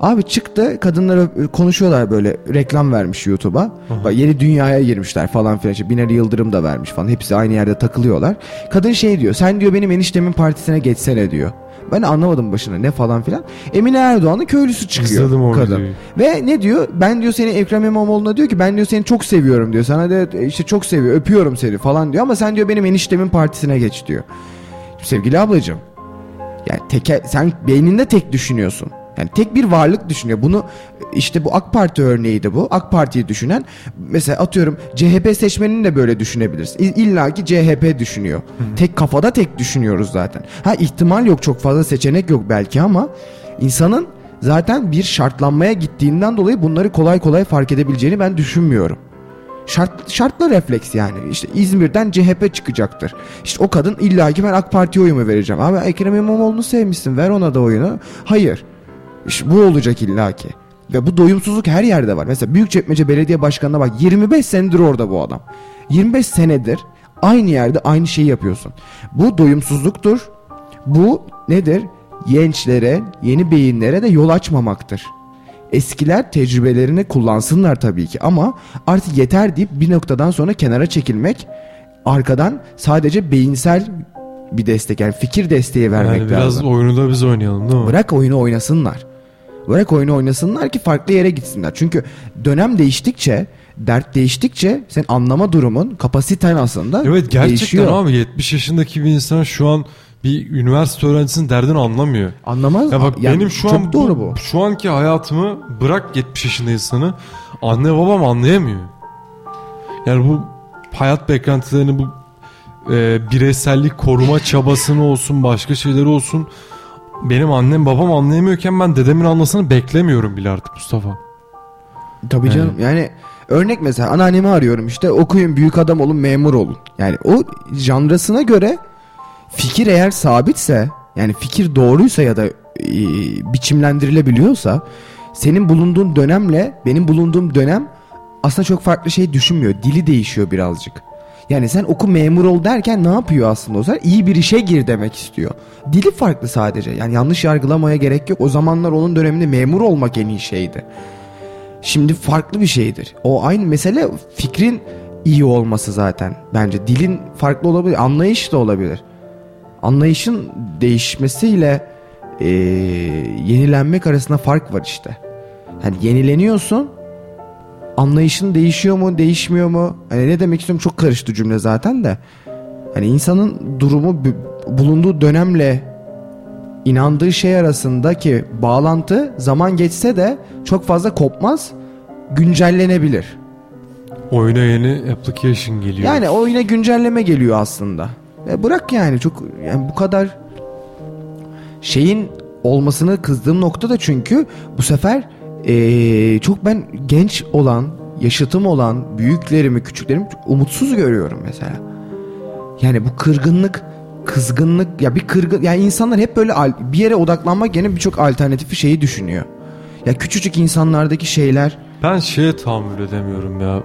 Abi çıktı kadınlar konuşuyorlar böyle reklam vermiş YouTube'a. Bak yeni dünyaya girmişler falan filan. İşte Binali Yıldırım da vermiş falan. Hepsi aynı yerde takılıyorlar. Kadın şey diyor sen diyor benim eniştemin partisine geçsene diyor. Ben anlamadım başına ne falan filan. Emine Erdoğan'ın köylüsü çıkıyor İzledim o kadın. videoyu. Ve ne diyor? Ben diyor seni Ekrem İmamoğlu'na diyor ki ben diyor seni çok seviyorum diyor. Sana da işte çok seviyor öpüyorum seni falan diyor ama sen diyor benim eniştemin partisine geç diyor. Sevgili ablacığım yani teke, sen beyninde tek düşünüyorsun. Yani tek bir varlık düşünüyor. Bunu işte bu AK Parti örneğiydi bu. AK Parti'yi düşünen mesela atıyorum CHP seçmenini de böyle düşünebiliriz. İlla ki CHP düşünüyor. Tek kafada tek düşünüyoruz zaten. Ha ihtimal yok çok fazla seçenek yok belki ama insanın zaten bir şartlanmaya gittiğinden dolayı bunları kolay kolay fark edebileceğini ben düşünmüyorum. Şart, şartlı refleks yani. İşte İzmir'den CHP çıkacaktır. İşte o kadın illa ki ben AK Parti'ye oyumu vereceğim. Abi Ekrem İmamoğlu'nu sevmişsin ver ona da oyunu. Hayır. Bu olacak illa ki. Ve bu doyumsuzluk her yerde var. Mesela Büyükçekmece Belediye Başkanı'na bak 25 senedir orada bu adam. 25 senedir aynı yerde aynı şeyi yapıyorsun. Bu doyumsuzluktur. Bu nedir? Gençlere, yeni beyinlere de yol açmamaktır. Eskiler tecrübelerini kullansınlar tabii ki ama artık yeter deyip bir noktadan sonra kenara çekilmek arkadan sadece beyinsel bir destek yani fikir desteği vermek Yani biraz lazım. oyunu da biz oynayalım değil mi? Bırak oyunu oynasınlar. Bırak oyunu oynasınlar ki farklı yere gitsinler. Çünkü dönem değiştikçe, dert değiştikçe sen anlama durumun, kapasiten aslında Evet gerçekten değişiyor. abi 70 yaşındaki bir insan şu an bir üniversite öğrencisinin derdini anlamıyor. Anlamaz. Ya bak Yani benim şu an doğru bu. şu anki hayatımı bırak 70 yaşında insanı anne babam anlayamıyor. Yani bu hayat beklentilerini bu e, bireysellik koruma çabasını olsun başka şeyleri olsun benim annem babam anlayamıyorken ben dedemin anlasını beklemiyorum bile artık Mustafa. Tabii canım. Yani örnek mesela anneannemi arıyorum işte okuyun büyük adam olun memur olun. Yani o janrasına göre fikir eğer sabitse yani fikir doğruysa ya da e, biçimlendirilebiliyorsa senin bulunduğun dönemle benim bulunduğum dönem aslında çok farklı şey düşünmüyor. Dili değişiyor birazcık. Yani sen oku memur ol derken ne yapıyor aslında o zaman? İyi bir işe gir demek istiyor. Dili farklı sadece. Yani yanlış yargılamaya gerek yok. O zamanlar onun döneminde memur olmak en iyi şeydi. Şimdi farklı bir şeydir. O aynı mesele fikrin iyi olması zaten. Bence dilin farklı olabilir. Anlayış da olabilir. Anlayışın değişmesiyle eee, yenilenmek arasında fark var işte. Yani yenileniyorsun. Anlayışın değişiyor mu, değişmiyor mu? Hani ne demek istiyorum çok karıştı cümle zaten de. Hani insanın durumu bu- bulunduğu dönemle inandığı şey arasındaki bağlantı zaman geçse de çok fazla kopmaz, güncellenebilir. Oyuna yeni application geliyor. Yani o yine güncelleme geliyor aslında. E bırak yani çok yani bu kadar şeyin olmasını kızdığım nokta da çünkü bu sefer eee, çok ben genç olan, yaşıtım olan büyüklerimi, küçüklerimi umutsuz görüyorum mesela. Yani bu kırgınlık, kızgınlık ya bir kırgın yani insanlar hep böyle bir yere odaklanmak yerine birçok alternatifi şeyi düşünüyor. Ya küçücük insanlardaki şeyler Ben şeye tahammül edemiyorum. Ya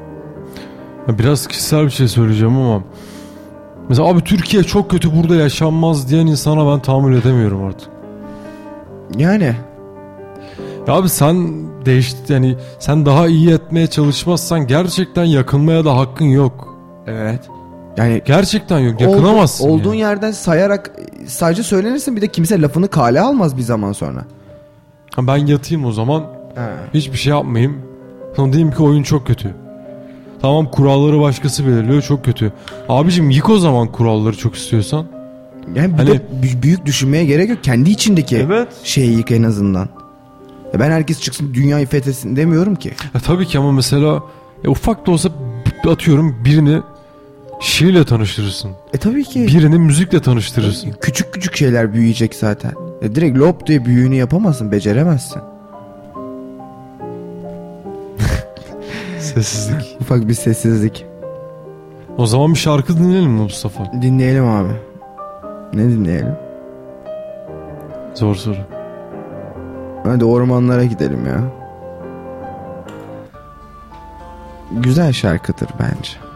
Biraz kişisel bir şey söyleyeceğim ama Mesela abi Türkiye çok kötü burada yaşanmaz diyen insana ben tahammül edemiyorum artık. yani Ya abi sen değiş yani sen daha iyi etmeye çalışmazsan gerçekten yakınmaya da hakkın yok. evet. Yani Gerçekten yok. oldu- Yakınamazsın. olduğun yani. yerden sayarak sadece söylenirsin bir de kimse lafını kale almaz bir zaman sonra. Ha, Ben yatayım o zaman. Hiçbir şey yapmayayım. Sonra diyeyim ki oyun çok kötü. Tamam kuralları başkası belirliyor çok kötü. Abicim yık o zaman kuralları çok istiyorsan. Yani bir Hani- de bü- büyük düşünmeye gerek yok. Kendi içindeki Evet. şeyi yık en azından. Ya ben herkes çıksın dünyayı fethetsin demiyorum ki. Ya tabii ki ama mesela ya ufak da olsa atıyorum birini şiirle tanıştırırsın. E tabii ki. Birini müzikle tanıştırırsın. Küçük küçük şeyler büyüyecek zaten. E direkt lop diye büyüğünü yapamazsın, beceremezsin. <laughs> Sessizlik. <laughs> Ufak bir sessizlik. O zaman bir şarkı dinleyelim mi Mustafa? Dinleyelim abi. Ne dinleyelim? Zor soru. Hadi ormanlara gidelim ya. Güzel şarkıdır bence.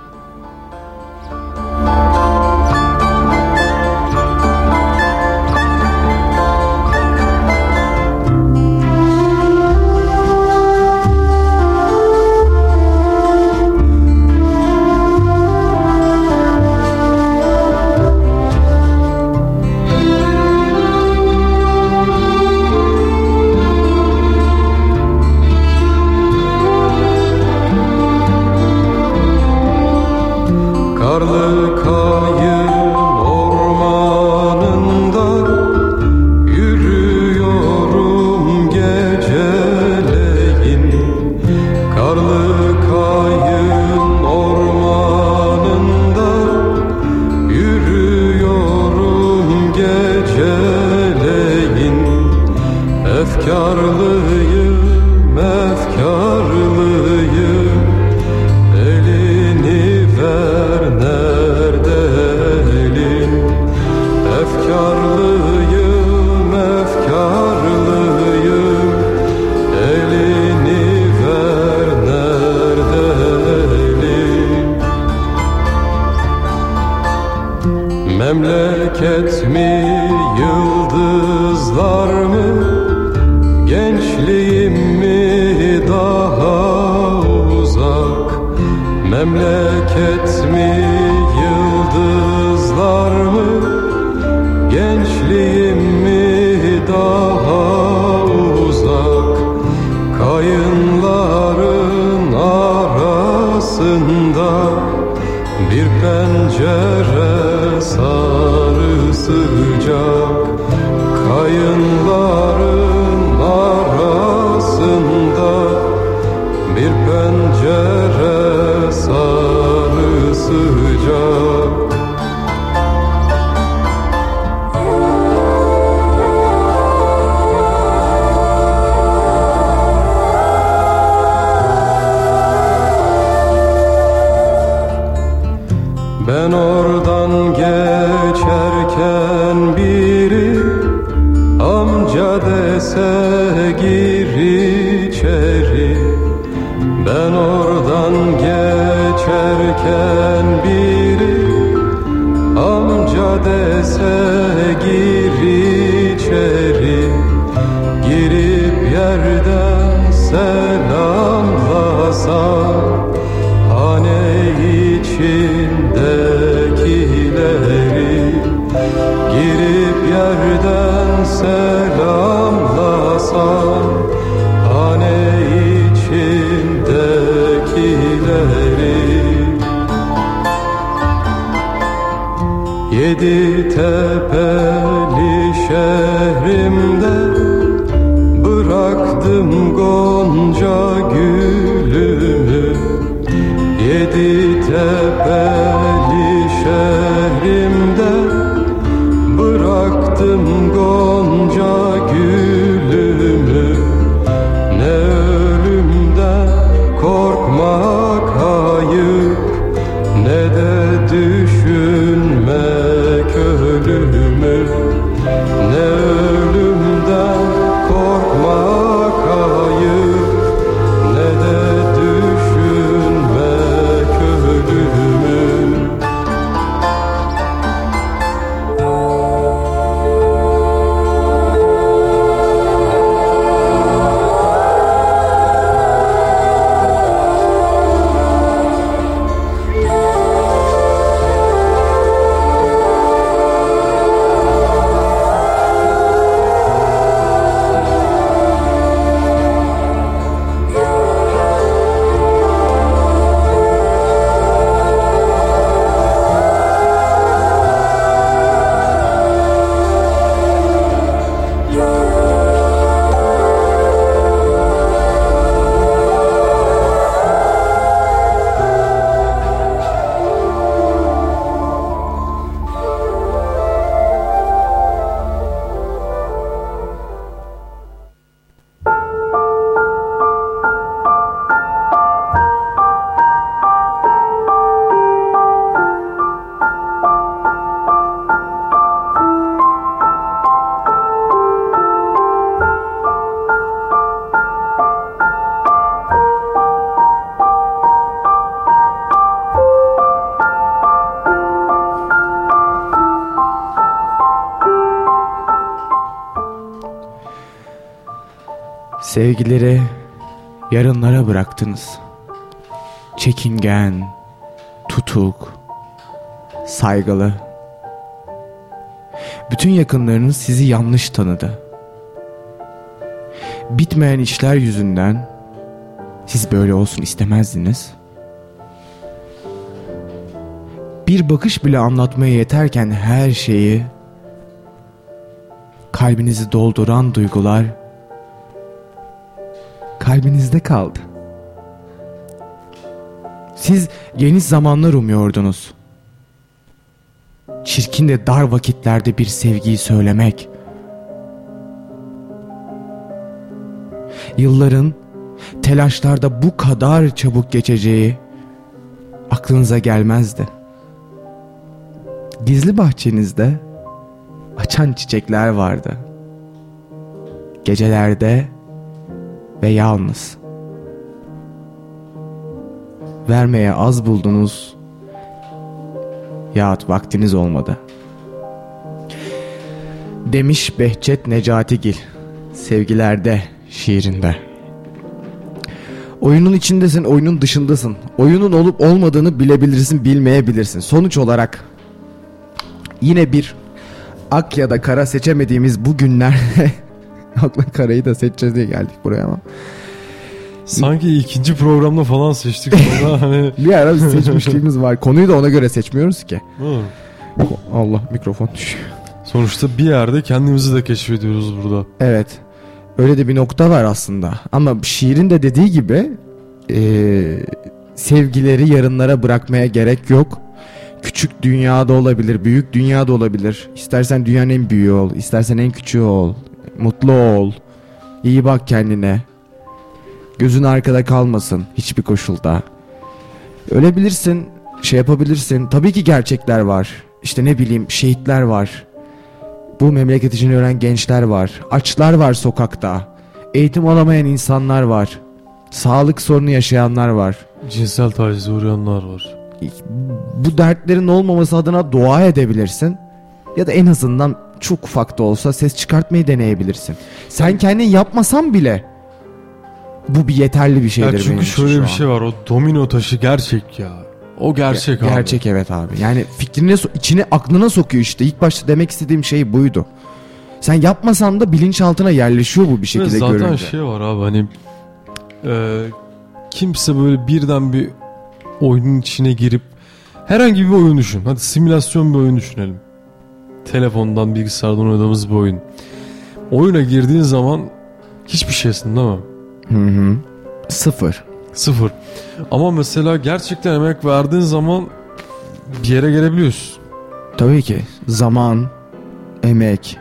Sevgileri yarınlara bıraktınız. Çekingen, tutuk, saygılı. Bütün yakınlarınız sizi yanlış tanıdı. Bitmeyen işler yüzünden siz böyle olsun istemezdiniz. Bir bakış bile anlatmaya yeterken her şeyi kalbinizi dolduran duygular kalbinizde kaldı. Siz geniş zamanlar umuyordunuz. Çirkin de dar vakitlerde bir sevgiyi söylemek. Yılların telaşlarda bu kadar çabuk geçeceği aklınıza gelmezdi. Gizli bahçenizde açan çiçekler vardı. Gecelerde ve yalnız. Vermeye az buldunuz yahut vaktiniz olmadı. Demiş Behçet Necatigil sevgilerde şiirinde. Oyunun içindesin, oyunun dışındasın. Oyunun olup olmadığını bilebilirsin, bilmeyebilirsin. Sonuç olarak yine bir ak ya da kara seçemediğimiz bu günlerde <laughs> akla karayı da seçeceğiz diye geldik buraya ama. Sanki ikinci programda falan seçtik sonra <laughs> hani. Bir ara bir seçmişliğimiz var. Konuyu da ona göre seçmiyoruz ki. Hı. Allah mikrofon düşüyor. Sonuçta bir yerde kendimizi de keşfediyoruz burada. Evet. Öyle de bir nokta var aslında. Ama şiirin de dediği gibi eee, sevgileri yarınlara bırakmaya gerek yok. Küçük dünyada olabilir, büyük dünyada olabilir. İstersen dünyanın en büyüğü ol, istersen en küçüğü ol. Mutlu ol. İyi bak kendine. Gözün arkada kalmasın hiçbir koşulda. Ölebilirsin, şey yapabilirsin. Tabii ki gerçekler var. İşte ne bileyim şehitler var. Bu memleket için ölen gençler var. Açlar var sokakta. Eğitim alamayan insanlar var. Sağlık sorunu yaşayanlar var. Cinsel tacize uğrayanlar var. Bu dertlerin olmaması adına dua edebilirsin. Ya da en azından çok ufak da olsa ses çıkartmayı deneyebilirsin. Sen kendin yapmasan bile bu bir yeterli bir şeydir Ya benim çünkü için şöyle bir an. şey var. O domino taşı gerçek ya. O gerçek abi. Gerçek evet abi. Yani fikrine so- içine aklına sokuyor işte. İlk başta demek istediğim şey buydu. Sen yapmasan da bilinçaltına yerleşiyor bu bir şekilde zaten görünce. şey var abi hani e, kimse böyle birden bir oyunun içine girip herhangi bir oyun düşün. Hadi simülasyon bir oyun düşünelim. Telefondan bilgisayardan oynadığımız bir oyun. Oyuna girdiğin zaman hiçbir şeysin değil mi? Hı hı. Sıfır. Sıfır. Ama mesela gerçekten emek verdiğin zaman bir yere gelebiliyorsun. Tabii ki. Zaman, emek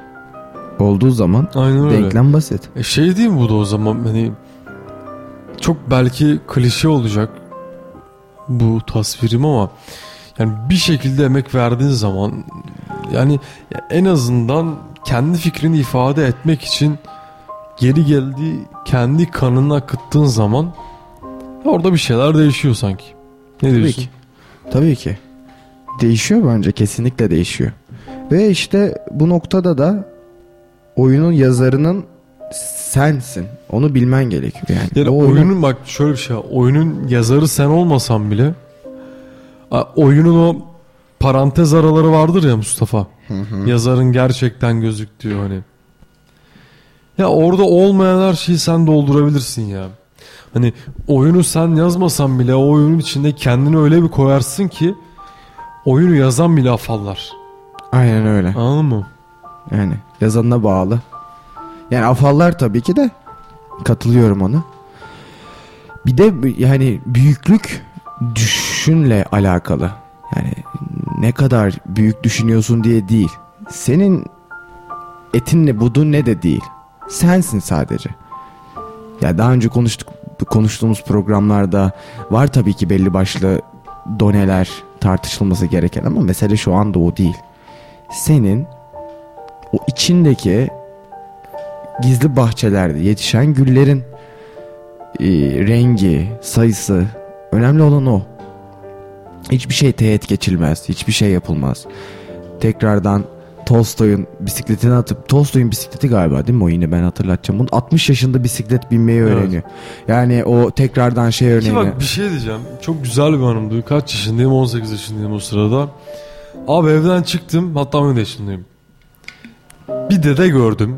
olduğu zaman Aynen öyle. denklem basit. E şey değil mi bu da o zaman hani çok belki klişe olacak bu tasvirim ama yani bir şekilde emek verdiğin zaman yani en azından kendi fikrini ifade etmek için geri geldiği kendi kanını akıttığın zaman orada bir şeyler değişiyor sanki. Ne Tabii diyorsun? ki. Tabii ki. Değişiyor bence kesinlikle değişiyor. Ve işte bu noktada da oyunun yazarının sensin. Onu bilmen gerekiyor yani. Yani O oyunun bak şöyle bir şey. Oyunun yazarı sen olmasan bile oyunun o parantez araları vardır ya Mustafa. Yazarın gerçekten gözüktüğü hani. Ya orada olmayan her şeyi sen doldurabilirsin ya. Hani oyunu sen yazmasan bile o oyunun içinde kendini öyle bir koyarsın ki oyunu yazan bile afallar. Aynen öyle. Anladın mı? Yani yazanına bağlı. Yani afallar tabii ki de katılıyorum ona. Bir de yani büyüklük düşünle alakalı. Yani ne kadar büyük düşünüyorsun diye değil. Senin etin ne budun ne de değil. Sensin sadece. Ya daha önce konuştuk konuştuğumuz programlarda var tabii ki belli başlı doneler tartışılması gereken ama mesele şu anda o değil. Senin o içindeki gizli bahçelerde yetişen güllerin e, rengi, sayısı önemli olan o. Hiçbir şey teğet geçilmez, hiçbir şey yapılmaz. Tekrardan Tolstoy'un bisikletini atıp Tolstoy'un bisikleti galiba değil mi o yine ben hatırlatacağım. Bunu 60 yaşında bisiklet binmeyi Evet. öğreniyor. Yani o tekrardan şey Ki örneğini. bak bir şey diyeceğim. Çok güzel bir anımdı. Kaç yaşındayım? 18 yaşındayım o sırada. Abi evden çıktım. Hatta 17 yaşındayım. Bir dede gördüm.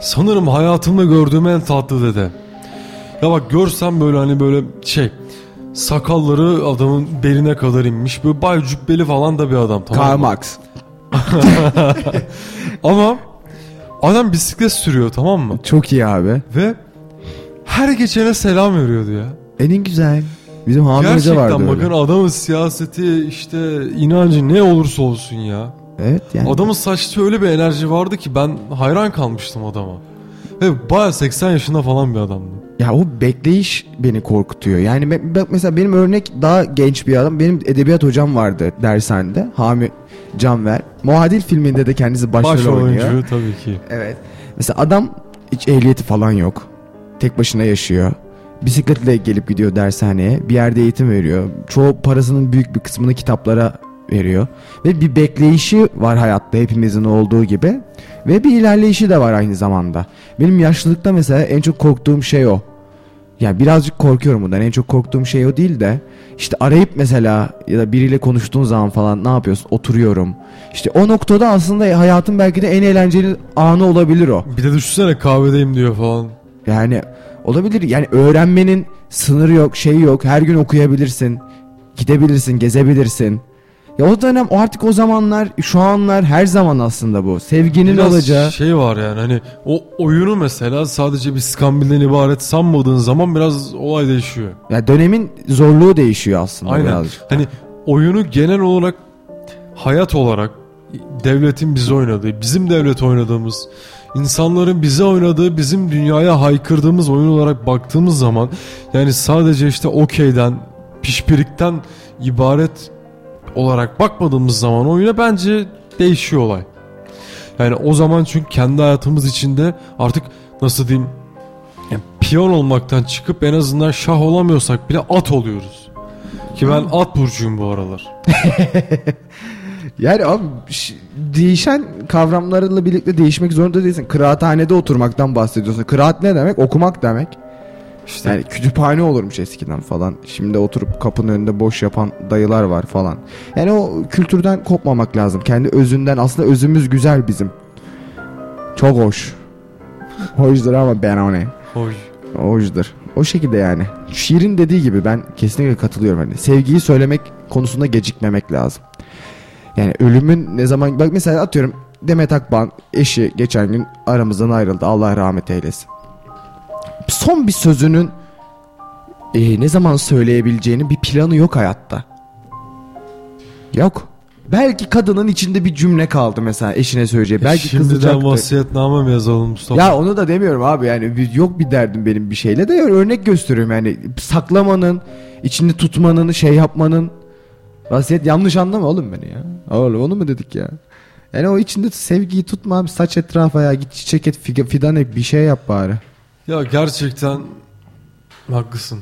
Sanırım hayatımda gördüğüm en tatlı dede. Ya bak görsem böyle hani böyle şey sakalları adamın beline kadar inmiş. Böyle bay cübbeli falan da bir adam tamam Karl? Marx. <laughs> Ama adam bisiklet sürüyor tamam mı? Çok iyi abi. Ve her geçene selam veriyordu ya. En güzel. Bizim Hami Hoca vardı Gerçekten öyle. bakın adamın siyaseti işte inancı ne olursa olsun ya. Evet yani. Adamın saçta öyle bir enerji vardı ki ben hayran kalmıştım adama. Ve baya 80 yaşında falan bir adamdı. Ya o bekleyiş beni korkutuyor. Yani be- mesela benim örnek daha genç bir adam. Benim edebiyat hocam vardı dershanede. Hami Canver. Muadil filminde de kendisi başrol Başrol oynuyor. oyuncu tabii ki. Evet. Mesela adam hiç ehliyeti falan yok. Tek başına yaşıyor. Bisikletle gelip gidiyor dershaneye. Bir yerde eğitim veriyor. Çoğu parasının büyük bir kısmını kitaplara veriyor. Ve bir bekleyişi var hayatta hepimizin olduğu gibi. Ve bir ilerleyişi de var aynı zamanda. Benim yaşlılıkta mesela en çok korktuğum şey o. Yani birazcık korkuyorum bundan. En çok korktuğum şey o değil de işte arayıp mesela ya da biriyle konuştuğun zaman falan ne yapıyorsun? Oturuyorum. İşte o noktada aslında hayatın belki de en eğlenceli anı olabilir o. Bir de düşünsene kahvedeyim diyor falan. Yani olabilir. Yani öğrenmenin sınırı yok, şeyi yok. Her gün okuyabilirsin. Gidebilirsin, gezebilirsin. Ya o dönem o artık o zamanlar, şu anlar her zaman aslında bu. Sevginin Biraz olacağı. şey var yani hani o oyunu mesela sadece bir skambilden ibaret sanmadığın zaman biraz olay değişiyor. Ya dönemin zorluğu değişiyor aslında Aynen. birazcık. Hani oyunu genel olarak hayat olarak devletin bize oynadığı, bizim devlet oynadığımız, insanların bize oynadığı, bizim dünyaya haykırdığımız oyun olarak baktığımız zaman yani sadece işte okeyden, pişpirikten ibaret olarak bakmadığımız zaman oyuna bence değişiyor olay. Yani o zaman çünkü kendi hayatımız içinde artık nasıl diyeyim yani piyon olmaktan çıkıp en azından şah olamıyorsak bile at oluyoruz. Ki ben at burcuyum bu aralar. <laughs> Yani abi değişen kavramlarla birlikte değişmek zorunda değilsin. Kıraathanede oturmaktan bahsediyorsun. Kıraat ne demek? Okumak demek. İşte Yani kütüphane olurmuş eskiden falan. Şimdi oturup kapının önünde boş yapan dayılar var falan. Yani o kültürden kopmamak lazım. Kendi özünden aslında özümüz güzel bizim. Çok hoş. Hoşdur ama ben o ne? hoş. Hoşdur. O şekilde yani. Şiirin dediği gibi ben kesinlikle katılıyorum. Hani sevgiyi söylemek konusunda gecikmemek lazım. Yani ölümün ne zaman... Bak mesela atıyorum Demet Akban eşi geçen gün aramızdan ayrıldı. Allah rahmet eylesin. Son bir sözünün e, ne zaman söyleyebileceğinin bir planı yok hayatta. Yok. Belki kadının içinde bir cümle kaldı mesela eşine söyleyeceği. Belki Şimdiden kızacaktı. vasiyetname mi yazalım Mustafa? Ya onu da demiyorum abi yani yok bir derdim benim bir şeyle de örnek gösteriyorum yani saklamanın içinde tutmanın şey yapmanın vasiyet yanlış anlama oğlum beni ya. Oğlum onu mu dedik ya? Yani o içinde sevgiyi tutma abi saç etrafa ya git çiçek et fidan et bir şey yap bari. Ya gerçekten haklısın.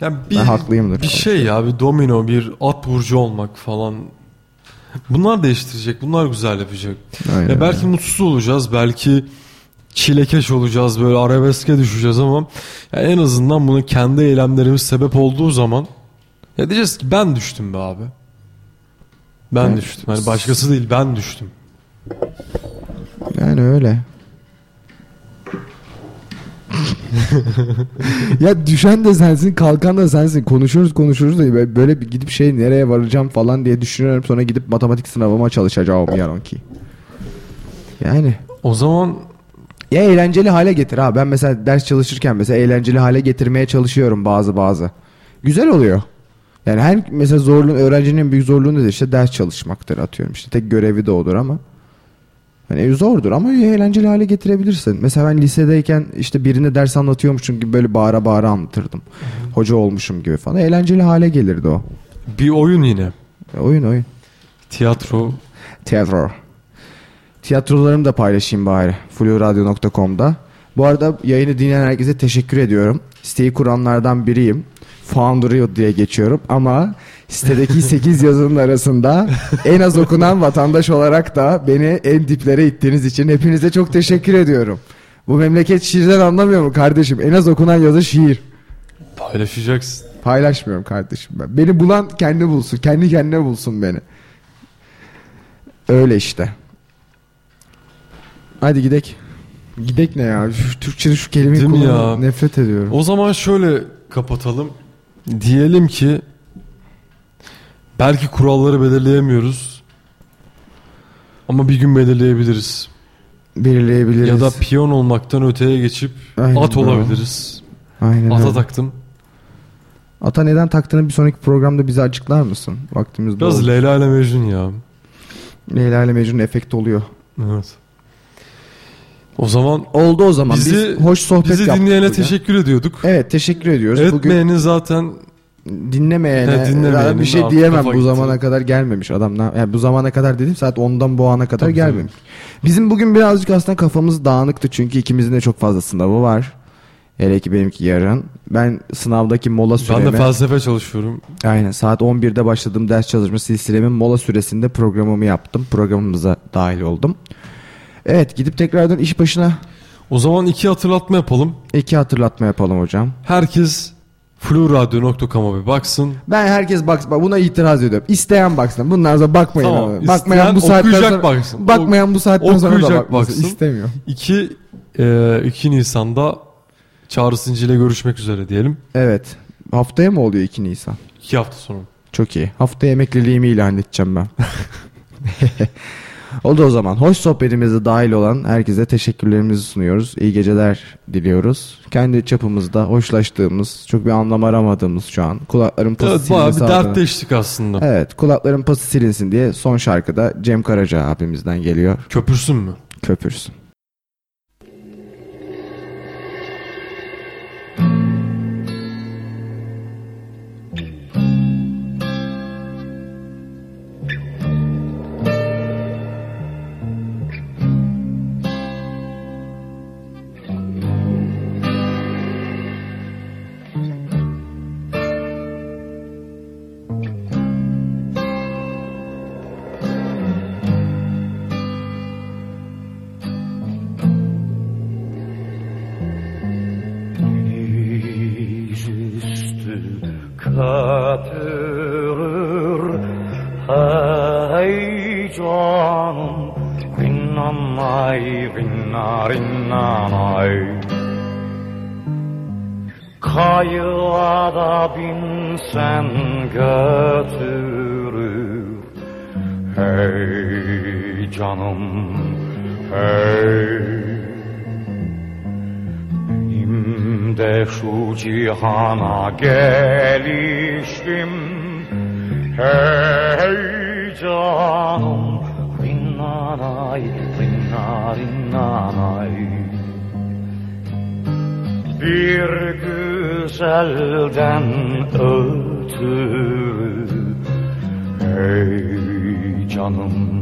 Yani bir, Ben haklıyımdır. bir şey ya bir domino bir at burcu olmak falan. Bunlar değiştirecek. Bunlar güzel yapacak. Aynen Ya belki mutsuz olacağız. Belki çilekeş olacağız. Böyle arabeske düşeceğiz ama ya en azından bunu kendi eylemlerimiz sebep olduğu zaman ya diyeceğiz ki ben düştüm be abi. Ben Evet. düştüm. Hani başkası değil ben düştüm. Yani öyle. <laughs> ya düşen de sensin, kalkan da sensin. Konuşuruz konuşuruz da böyle- bir gidip şey nereye varacağım falan diye düşünüyorum. Sonra gidip matematik sınavıma çalışacağım yarınki. Yani O zaman ya eğlenceli hale getir ha. Ben mesela ders çalışırken mesela eğlenceli hale getirmeye çalışıyorum bazı bazı. Güzel oluyor. Yani her mesela zorluğun öğrencinin en büyük zorluğu nedir? İşte ders çalışmaktır atıyorum. İşte tek görevi de odur ama. Hani zordur ama eğlenceli hale getirebilirsin. Mesela ben lisedeyken işte birine ders anlatıyormuşum gibi böyle bağıra bağıra anlatırdım. Hoca olmuşum gibi falan. Eğlenceli hale gelirdi o. bir oyun yine. E, Oyun oyun. Tiyatro. Tiyatro. Tiyatrolarımı da paylaşayım bari. Fluradyo.com'da. Bu arada yayını dinleyen herkese teşekkür ediyorum. Siteyi kuranlardan biriyim. Foundry diye geçiyorum ama sitedeki 8 yazının arasında en az okunan vatandaş olarak da beni en diplere ittiğiniz için hepinize çok teşekkür ediyorum. Bu memleket şiirden anlamıyor mu kardeşim? En az okunan yazı şiir. Paylaşacaksın. Paylaşmıyorum kardeşim ben. Beni bulan kendi bulsun. Kendi kendine bulsun beni. Öyle işte. Hadi gidek. Gidek ne ya? Şu Türkçe'de şu kelimeyi Değil mi ya? nefret ediyorum. O zaman şöyle kapatalım. Diyelim ki belki kuralları belirleyemiyoruz. Ama bir gün belirleyebiliriz. Belirleyebiliriz. Ya da piyon olmaktan öteye geçip Aynen at olabiliriz. Aynen Ata öyle. taktım. Ata neden taktığını bir sonraki programda bize açıklar mısın? Vaktimiz Biraz. Leyla ile Mecnun ya. Leyla ile Mecnun efekti oluyor. Evet. O zaman Oldu o zaman. bizi Biz hoş sohbet bizi yaptık dinleyene bugün. teşekkür ediyorduk. Evet teşekkür ediyoruz. Bugün Etmeyenin zaten dinlemeyene, He, dinlemeyenin zaten bir şey diyemem bu gitti. zamana kadar gelmemiş adam. Yani bu zamana kadar dedim saat 10'dan bu ana kadar Tabii, gelmemiş. Bizim bugün birazcık aslında kafamız dağınıktı çünkü ikimizin de çok fazla sınavı var. Hele ki benimki yarın. Ben sınavdaki mola ben süremi... de felsefe çalışıyorum. Aynen saat 11'de başladığım ders çalışma silsilemin mola süresinde programımı yaptım. Programımıza dahil oldum. Evet gidip tekrardan iş başına O zaman iki hatırlatma yapalım. iki hatırlatma yapalım hocam. Herkes fluradyo.com'a bir baksın. Ben herkes bak buna itiraz ediyorum. İsteyen baksın. Bundan sonra bakmayın. Tamam, ama. isteyen Bakmayan bu saatten okuyacak sonra baksın. bakmayan bu saatten sonra da bakmasın. baksın. İstemiyorum. 2 e, 2 Nisan'da Çağrı Sinci ile görüşmek üzere diyelim. Evet. Haftaya mı oluyor 2 Nisan? 2 hafta sonra. Çok iyi. Haftaya emekliliğimi ilan edeceğim ben. <laughs> Oldu o zaman. Hoş sohbetimize dahil olan herkese teşekkürlerimizi sunuyoruz. İyi geceler diliyoruz. Kendi çapımızda hoşlaştığımız, çok bir anlam aramadığımız şu an. Kulakların pası Evet bayağı bir dertleştik aslında. Evet, kulakların pası silinsin diye son şarkıda Cem Karaca abimizden geliyor. Köpürsün mü? Köpürsün. Gelişim Hey canım Rinnanay, rinna rinnanay. Bir güzelden ötürü Hey canım,